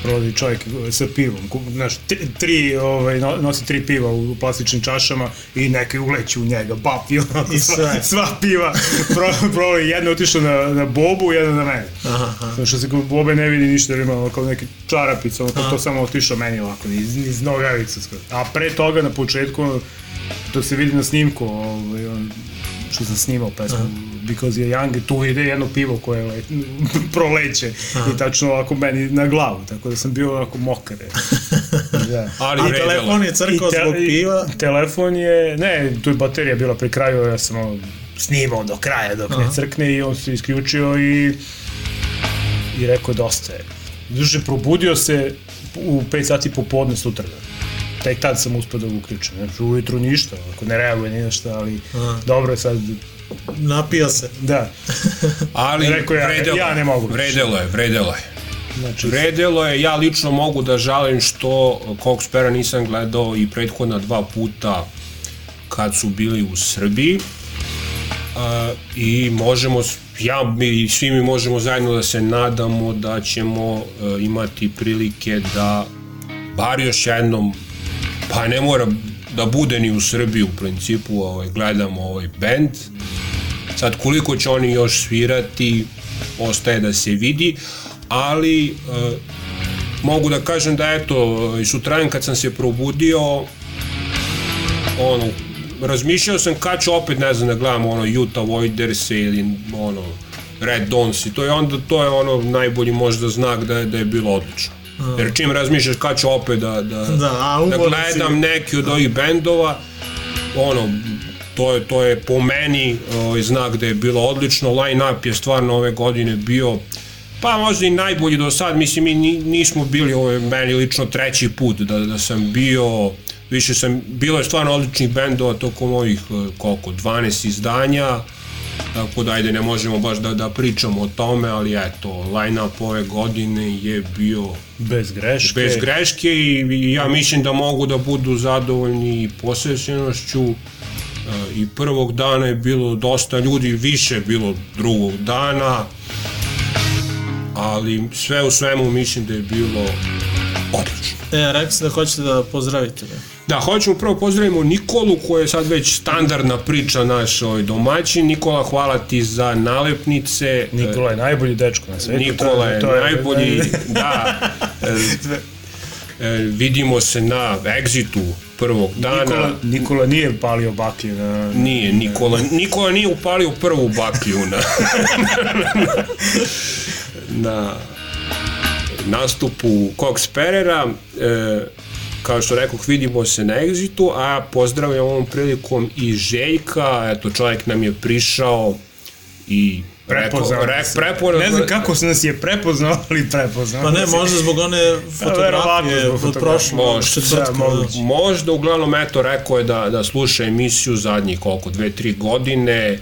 Prolazi čovjek sa pivom, znaš, tri, ovaj, no- nosi tri piva u plastičnim čašama i neki uleću u njega, ba piva, I sva, sve. sva piva, pro, pro, jedno je otišlo na, na Bobu, jedno na mene. Aha, aha. Znaš, što se Bobe ne vidi ništa, jer ima ono kao neki čarapica, ono to samo otišlo meni ovako, iz, iz nogavica. skoro. A pre toga, na početku, to se vidi na snimku, ovaj, on, što sam snimao pesmu, Because je Young, tu ide jedno pivo koje le, proleće i tačno ovako meni na glavu, tako da sam bio ovako mokar. da. Ali A vredelo. telefon je crkao te- zbog piva. i Telefon je, ne, tu je baterija bila pri kraju, ja sam ono, snimao do kraja dok ne crkne i on se isključio i i rekao dosta je. Duže probudio se u 5 sati popodne sutra. Tek tad sam uspio da ga uključim. Znači, ujutru ništa, ako ne reaguje ni na šta, ali dobro je sad, Napio se. da. Ali Rekao ja, vredelo, ja ne mogu. Vredelo je, vredelo je. Znači, Vredelo je, ja lično mogu da žalim što Cox Pera nisam gledao i prethodna dva puta kad su bili u Srbiji. A, I možemo, ja mi i svi mi možemo zajedno da se nadamo da ćemo e, imati prilike da bar još jednom, pa ne mora da bude ni u Srbiji u principu, ovaj, gledamo ovaj band. Sad koliko će oni još svirati, ostaje da se vidi, ali e, mogu da kažem da eto, i sutradan kad sam se probudio, ono, razmišljao sam kad ću opet, ne znam, da gledam ono Utah Voiders ili ono Red Dawns i to je onda, to je ono najbolji možda znak da je, da je bilo odlično. Jer čim razmišljaš kad ću opet da, da, Da, a da gledam neki od ovih bendova, ono, to je, to je po meni ovaj, znak da je bilo odlično, line-up je stvarno ove godine bio pa možda i najbolji do sad, mislim mi ni- nismo bili, ovo je meni lično treći put da, da sam bio, više sam, bilo je stvarno odličnih bendova tokom ovih, eh, koliko, 12 izdanja, tako da ajde ne možemo baš da, da pričamo o tome, ali eto, line-up ove godine je bio bez greške. bez greške i, i ja mislim da mogu da budu zadovoljni i posvećenošću e, i prvog dana je bilo dosta ljudi, više je bilo drugog dana, ali sve u svemu mislim da je bilo odlično. E, rekli ste da hoćete da pozdravite. Ne? Da, hoćemo prvo pozdravimo Nikolu koja je sad već standardna priča naš ovaj domaćin. Nikola, hvala ti za nalepnice. Nikola je najbolji dečko na svetu. Nikola je, to najbolji, da. E, e, vidimo se na Exitu prvog dana. Nikola, Nikola nije palio baklje na... Nije, Nikola, Nikola nije upalio prvu baklju na, na nastupu Cox Perera. E, kao što rekoh, vidimo se na Exitu, a pozdravljam ovom prilikom i Željka, eto čovjek nam je prišao i Prepoznao Rekao, re, prepoznao, Ne znam kako se nas je prepoznao, ali prepoznao. Pa ne, možda zbog one fotografije zbog od prošlog Možda, četvrtka. da, moguće. Možda, uglavnom, eto, rekao je da, da sluša emisiju zadnjih koliko, dve, tri godine. E,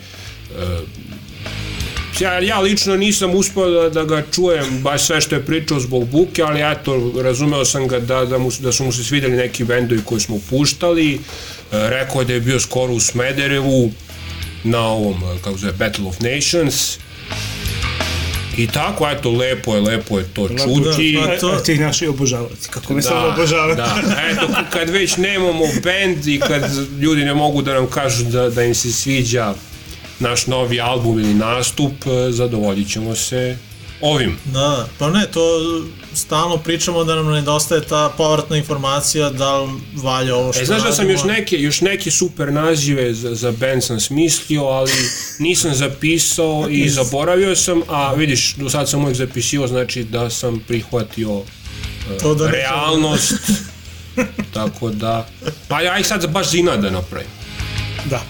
ja, ja lično nisam uspeo da, da ga čujem baš sve što je pričao zbog buke, ali eto, razumeo sam ga da, da, mu, da su mu se svideli neki bendovi koji smo puštali. E, rekao je da je bio skoro u Smederevu na ovom, e, kako se zove, Battle of Nations. I tako, eto, lepo je, lepo je to čuti. da, to- a ti naši obožavaci, kako me samo obožavaju. Da, eto, kad već nemamo band i kad ljudi ne mogu da nam kažu da, da im se sviđa naš novi album ili nastup, e, zadovoljit ćemo se ovim. Da, pa ne, to stalno pričamo da nam nedostaje ta povratna informacija da li valja ovo što E, znaš da sam još neke, još neke super nazive za, za band sam smislio, ali nisam zapisao i zaboravio sam, a vidiš, do sad sam uvijek zapisio, znači da sam prihvatio To da realnost, tako da, pa ja ih sad baš za inat da napravim. Da.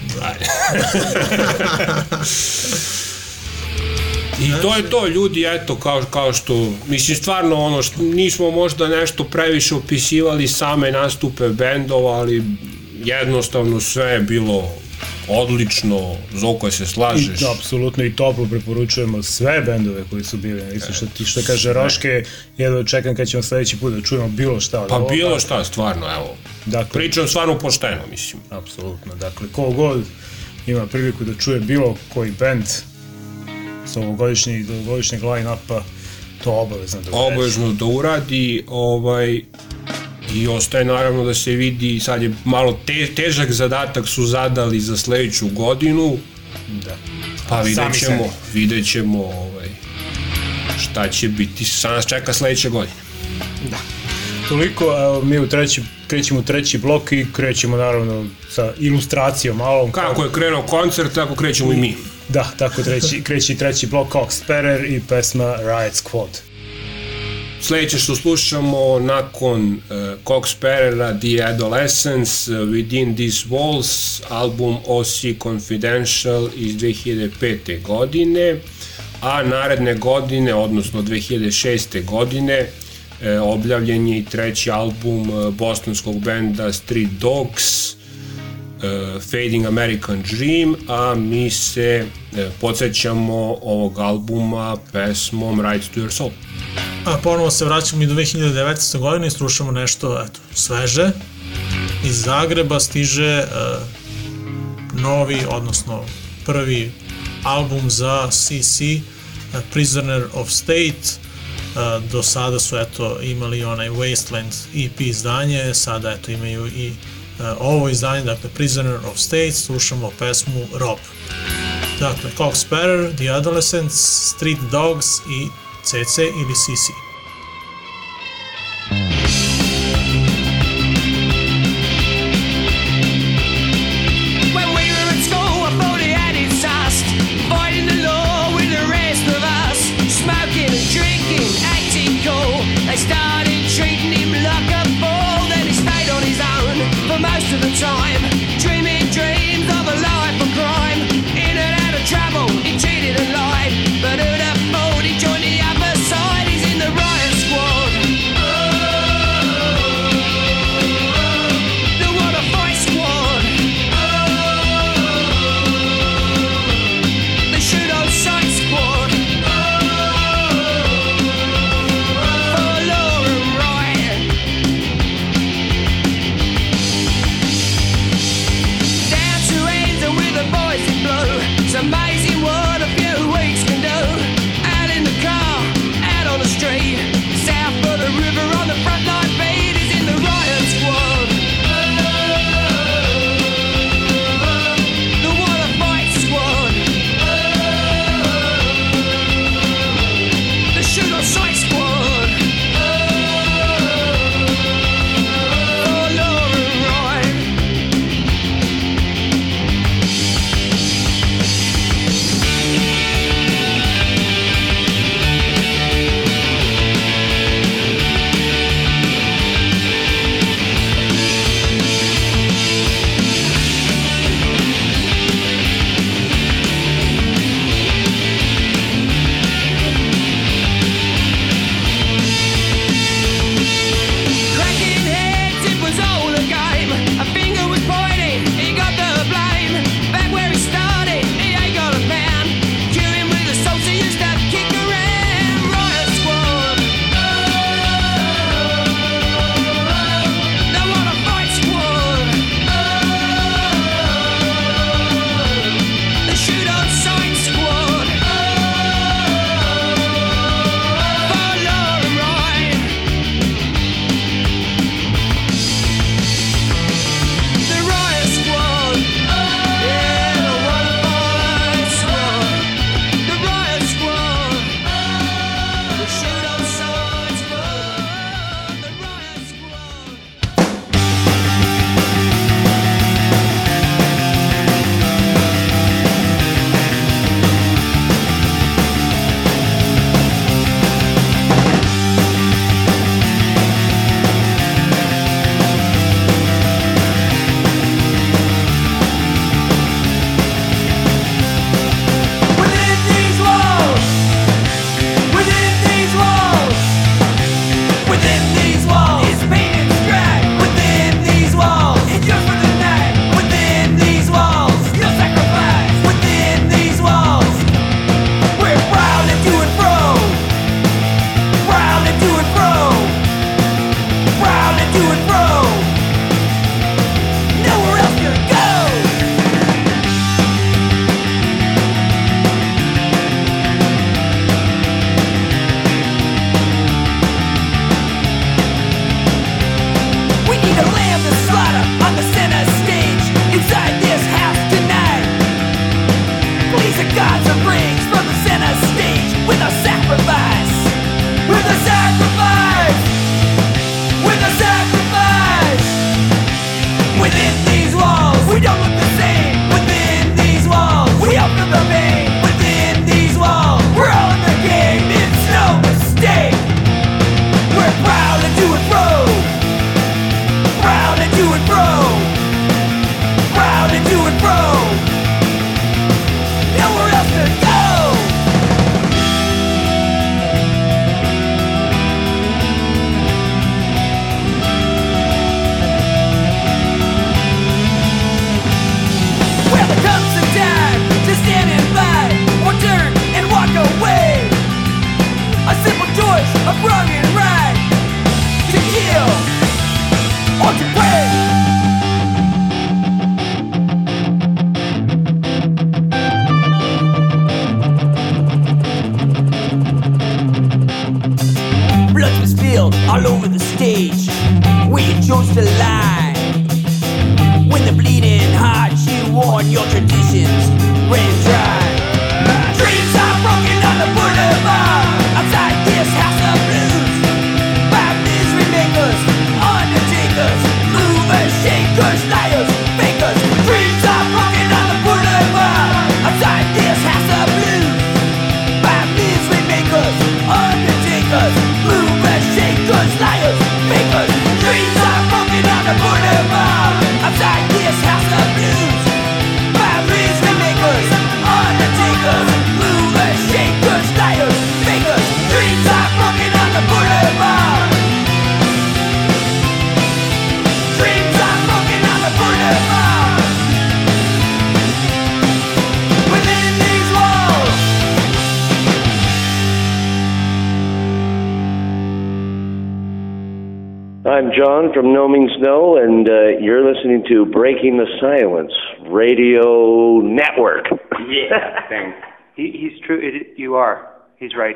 I to je to, ljudi, eto, kao, kao što, mislim, stvarno, ono, što, nismo možda nešto previše opisivali same nastupe bendova, ali jednostavno sve je bilo odlično, Zoko se I, slažeš. da, apsolutno i toplo preporučujemo sve bendove koji su bili. Isto što ti što kaže Roške, jedva čekam kad ćemo sledeći put da čujemo bilo šta od Pa ovoga. bilo šta, stvarno, evo. Dakle, Pričam stvarno pošteno, mislim. Apsolutno, dakle, ko god ima priliku da čuje bilo koji band s ovogodišnjeg, ovogodišnjeg line-upa, to obavezno da uradi. obavezno da uradi ovaj i ostaje naravno da se vidi sad je malo te, težak zadatak su zadali za sledeću godinu Da. pa vidjet ćemo vidjet ćemo ovaj, šta će biti šta nas čeka sledeće godine Toliko, evo, mi u treći, krećemo u treći blok i krećemo naravno sa ilustracijom malom. kako je krenuo koncert tako krećemo i mi Da, tako treći, kreći treći blok Cox Sparrer i pesma Riot Squad. Sledeće što slušamo nakon uh, Cox Perera The Adolescence uh, Within These Walls album OC Confidential iz 2005. godine a naredne godine, odnosno 2006. godine e, objavljen je i treći album e, bostonskog benda Street Dogs e, Fading American Dream, a mi se e, podsjećamo ovog albuma pesmom Right to Your Soul. A ponovo se vraćamo i do 2019. godine i slušamo nešto eto, sveže. Iz Zagreba stiže uh, novi, odnosno prvi album za CC, uh, Prisoner of State. Uh, do sada su eto imali onaj Wasteland EP izdanje, sada eto imaju i uh, ovo izdanje, dakle Prisoner of State, slušamo pesmu Rob. Dakle, Cox Sparrer, The Adolescents, Street Dogs i CC ili CC. From No Means No, and uh, you're listening to Breaking the Silence Radio Network. yeah, thanks. He, he's true. It, you are. He's right.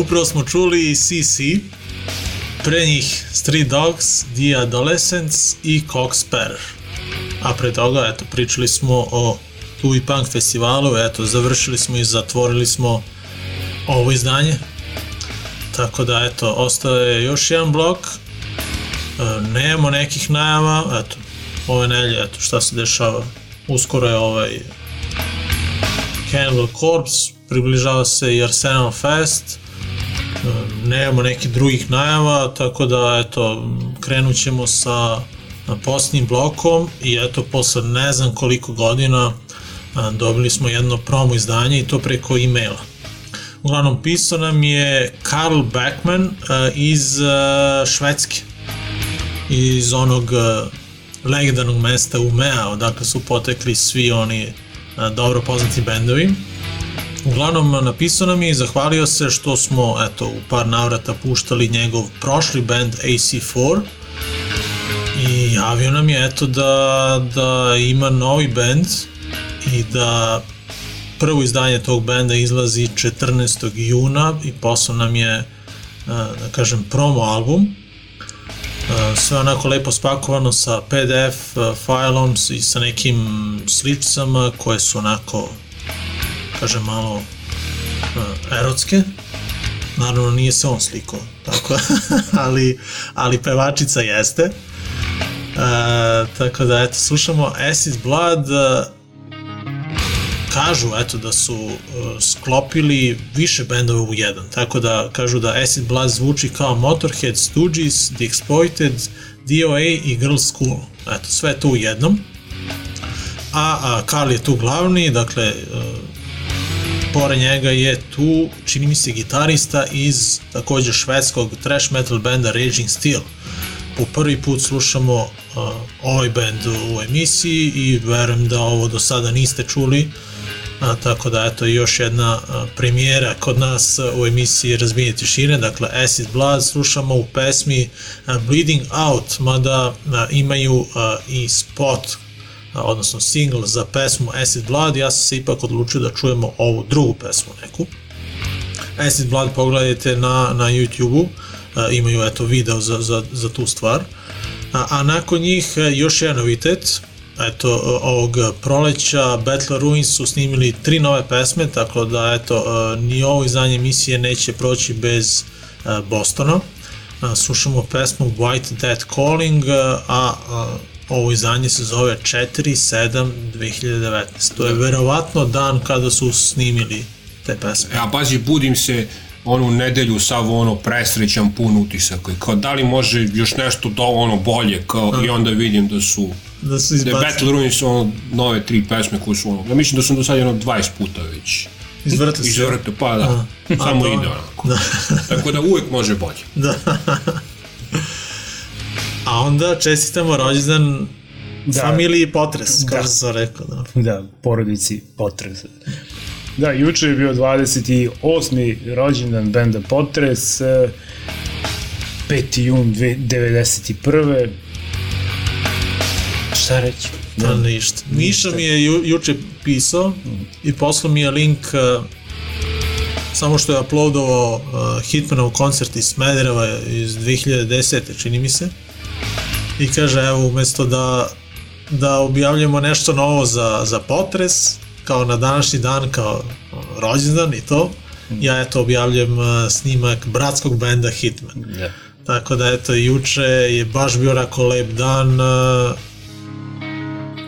Upravo smo čuli CC, pre njih Street Dogs, The Adolescents i Cox Sparrow. A pre toga, eto, pričali smo o Louis Punk festivalu, eto, završili smo i zatvorili smo ovo izdanje. Tako da, eto, ostaje još jedan blok. E, nemamo nekih najava, eto, ove nelje, eto, šta se dešava. Uskoro je ovaj Cannibal Corpse, približava se i Arsenal Fest, nemamo nekih drugih najava, tako da eto, krenut ćemo sa posljednjim blokom i eto, posle ne znam koliko godina dobili smo jedno promo izdanje i to preko e-maila. Uglavnom, pisao nam je Karl Beckman iz Švedske, iz onog legendarnog mesta Umea, odakle su potekli svi oni dobro poznati bendovi. Uglavnom, napisao nam je i zahvalio se što smo, eto, u par navrata puštali njegov prošli band AC4 i javio nam je, eto, da, da ima novi band i da prvo izdanje tog benda izlazi 14. juna i poslao nam je, da kažem, promo album. Sve onako lepo spakovano sa PDF failom i sa nekim sličicama koje su onako kažem, malo uh, erotske. Naravno, nije se on sliko, tako, ali, ali pevačica jeste. Uh, tako da, eto, slušamo Acid Blood, kažu, eto, da su uh, sklopili više bendova u jedan, tako da kažu da Acid Blood zvuči kao Motorhead, Stooges, The Exploited, DOA i Girl School. Eto, sve to u jednom. A, a je tu glavni, dakle, uh, pored njega je tu, čini mi se, gitarista iz takođe švedskog trash metal benda Raging Steel. Po prvi put slušamo uh, ovaj band u emisiji i verujem da ovo do sada niste čuli, a, tako da eto još jedna a, premijera kod nas u emisiji Razbijenje tišine, dakle Acid Blood slušamo u pesmi a, Bleeding Out, mada a, imaju a, i spot odnosno single za pesmu Acid Blood, ja sam se ipak odlučio da čujemo ovu drugu pesmu neku. Acid Blood pogledajte na, na YouTube-u, imaju eto video za, za, za tu stvar. A, a nakon njih e, još jedan novitet, eto ovog proleća Battle Ruins su snimili tri nove pesme, tako da eto e, ni ovo izdanje emisije neće proći bez e, Bostona. Slušamo pesmu White Dead Calling, a ovo izdanje se zove 4-7-2019. To je verovatno dan kada su snimili te pesme. Ja, pazi, budim se onu nedelju sav ono presrećan pun utisaka i kao da li može još nešto do ono bolje kao A. i onda vidim da su da su izbacili. Da Battle Ruins ono nove tri pesme koje su ono, ja mislim da sam do sad jedno 20 puta već Izvrte se. Izvrte, pa da. A. Samo A, ide onako. Da. Tako da uvek može bolje. Da. A onda čestitamo rođendan da. familiji Potres, kao da. sam rekao. Da. da, porodici Potres. Da, juče je bio 28. rođendan benda Potres, 5. jun 91. Šta reći? Da, da ništa. Miša mi je ju, juče pisao mm. i poslao mi je link uh, samo što je uploadovao uh, Hitmanov koncert iz Smedereva iz 2010. čini mi se i kaže evo umesto da da objavljamo nešto novo za, za potres kao na današnji dan kao rođendan i to ja eto objavljam uh, snimak bratskog benda Hitman yeah. tako da eto juče je baš bio onako lep dan uh,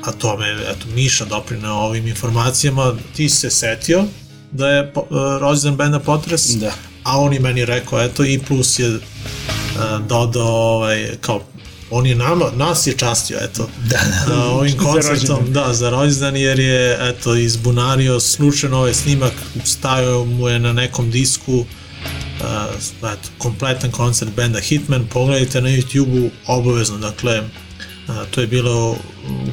a to me eto Miša doprinao ovim informacijama ti se setio da je uh, rođendan benda Potres da. a on i meni rekao eto i plus je dodao ovaj, kao on je nama, nas je častio, eto, da, da, da ovim koncertom, za da, za rođendan, jer je, eto, izbunario slučajno ovaj snimak, stavio mu je na nekom disku, uh, eto, kompletan koncert benda Hitman, pogledajte na YouTube-u obavezno, dakle, uh, to je bilo u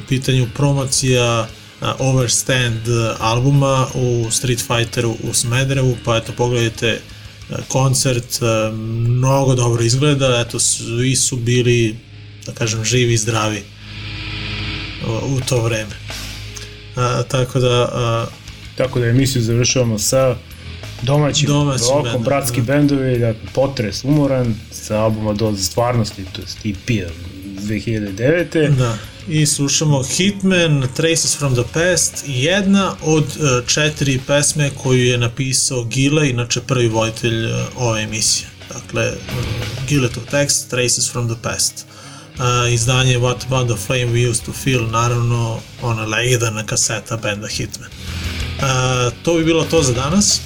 pitanju promocija uh, Overstand albuma u Street Fighteru u Smederevu, pa eto, pogledajte koncert, mnogo dobro izgleda, eto, svi su bili da kažem, živi i zdravi u to vreme. A, tako da... A, tako da emisiju završavamo sa Domaći, Domaći rokom, bendovi, bratski bendovi, dakle, potres umoran sa albuma Doza stvarnosti, to je EP-a 2009. Da. I slušamo Hitman, Traces from the Past, jedna od uh, četiri pesme koju je napisao Gile, inače prvi vojitelj uh, ove emisije. Dakle, uh, Giletov tekst, Traces from the Past. Uh, izdanje What About the Flame We Used to Feel, naravno, ona legendarna kaseta benda Hitman. Uh, to bi bilo to za danas.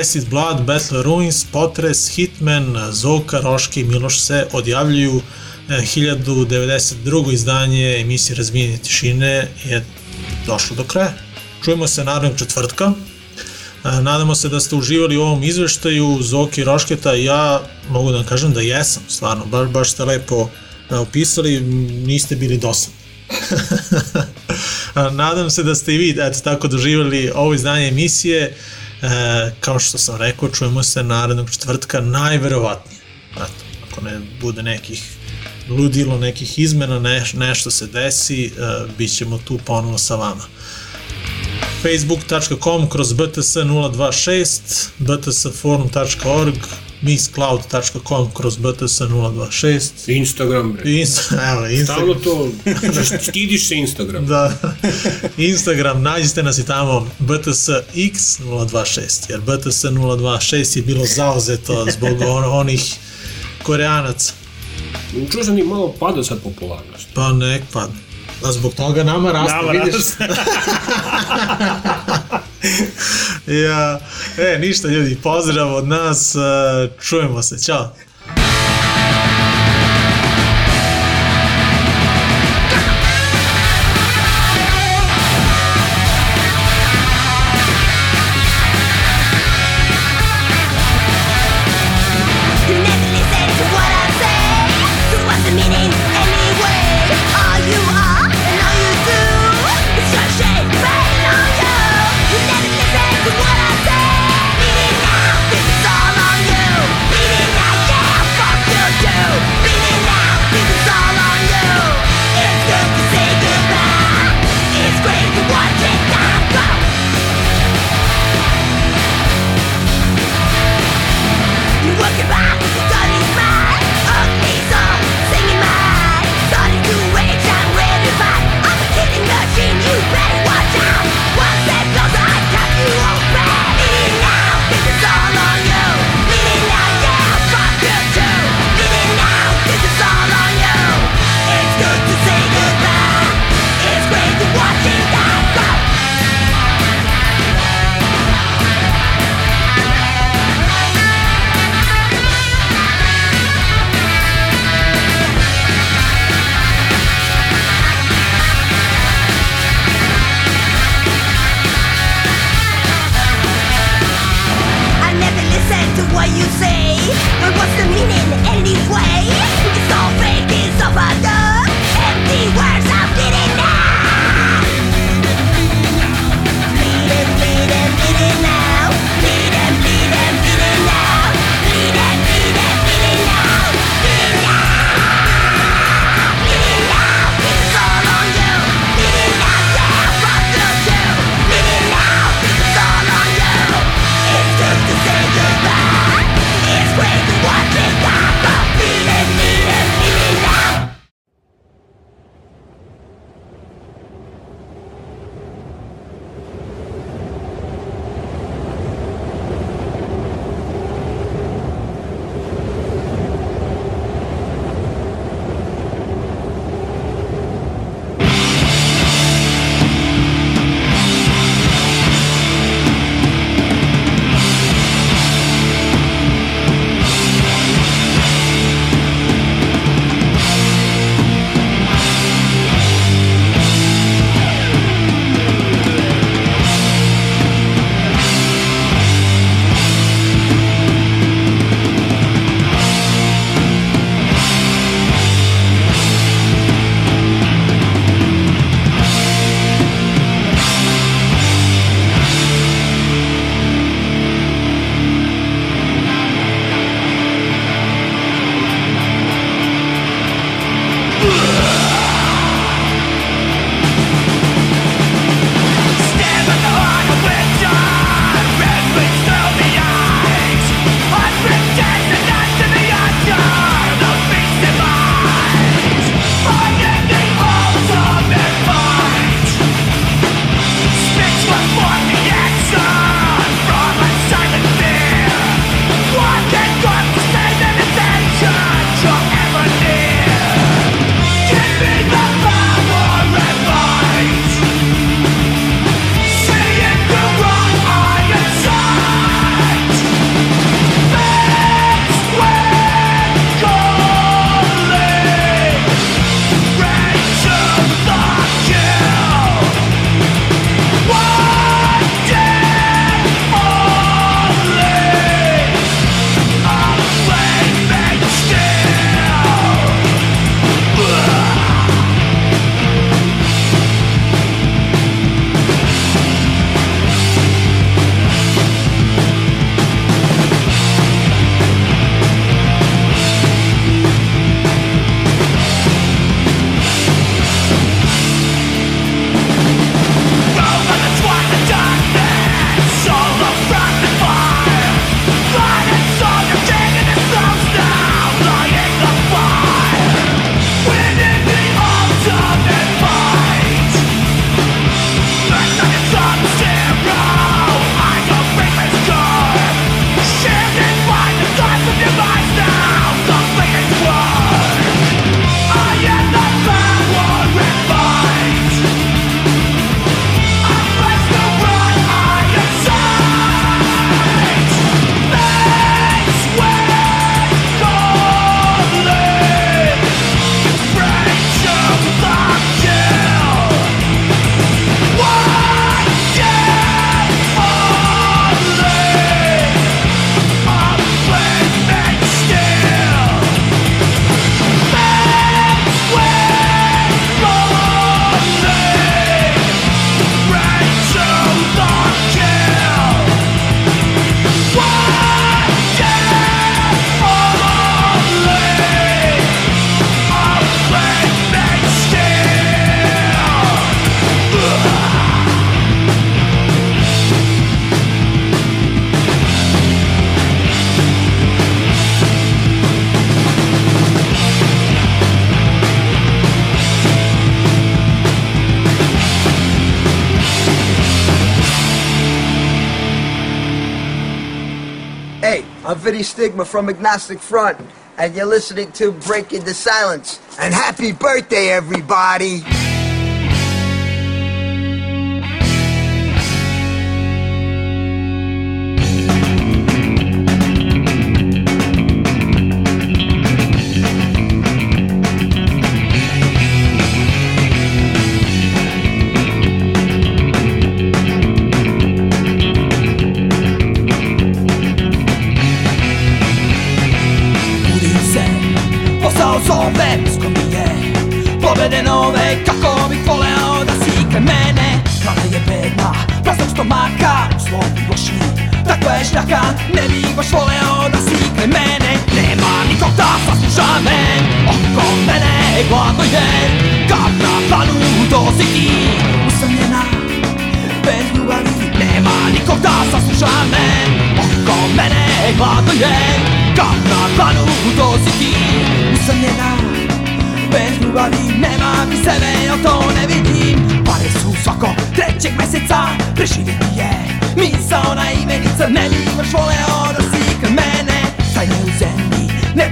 Acid Blood, Battle Ruins, Potres, Hitman, Zoka, Roške i Miloš se odjavljuju 1092. izdanje emisije Razbijenje tišine je došlo do kraja. Čujemo se narednog četvrtka. Nadamo se da ste uživali u ovom izveštaju Zoki Rošketa. Ja mogu da vam kažem da jesam, stvarno. Baš, baš ste lepo opisali, niste bili dosadni. Nadam se da ste i vi eto, tako doživali ovo izdanje emisije. E, kao što sam rekao, čujemo se narednog četvrtka najverovatnije. Eto, ako ne bude nekih ludilo, nekih izmena, neš, nešto se desi, uh, bit ćemo tu ponovo sa vama. facebook.com kroz bts026, btsforum.org, mixcloud.com kroz bts026. Instagram, bre. Insta, evo, Instagram. Stalno to, stidiš se Instagram. da. Instagram, nađite nas i tamo btsx026, jer bts026 je bilo zauzeto zbog on, onih koreanaca. Čuo sam i malo pada sad popularnost. Pa nek padne. A zbog toga nama raste, Nama vidiš? raste. ja, e, ništa ljudi, pozdrav od nas, e, čujemo se, ćao. Stigma from Agnostic Front, and you're listening to Breaking the Silence. And happy birthday, everybody!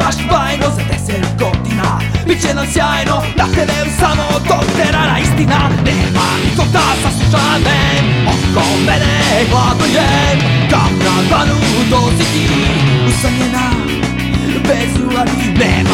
baš bajno Za deset godina. Biće nam sjajno da Na terenu samo dok terara istina Nema nikog da saslušanem Oko mene hladno je Kao na danu dozi ti. Usanjena Bez ulari Nema.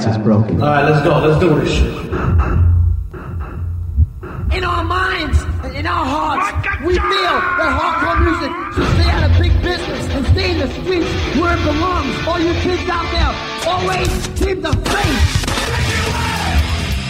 Silence is broken. All right, let's go. Let's do this shit. In our minds in our hearts, we feel that hardcore music should stay out of big business and stay in the streets where it belongs. All you kids out there, always keep the faith.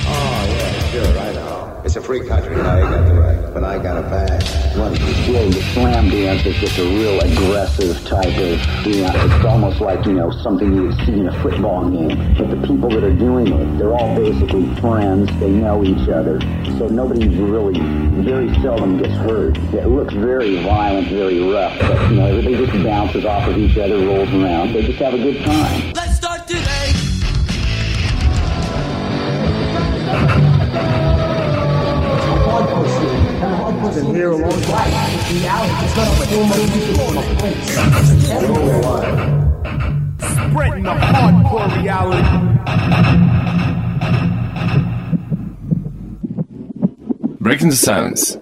Oh, yeah, sure, I know. It's a free country, now you got the right. But I got a bag. Well, yeah, the slam dance is just a real aggressive type of dance. It's almost like, you know, something you would see in a football game. But the people that are doing it, they're all basically friends. They know each other. So nobody really, very seldom gets hurt. It looks very violent, very rough. But, you know, everybody just bounces off of each other, rolls around. They just have a good time. Let's start today. Been here a long Spreading the hardcore reality. Breaking the silence.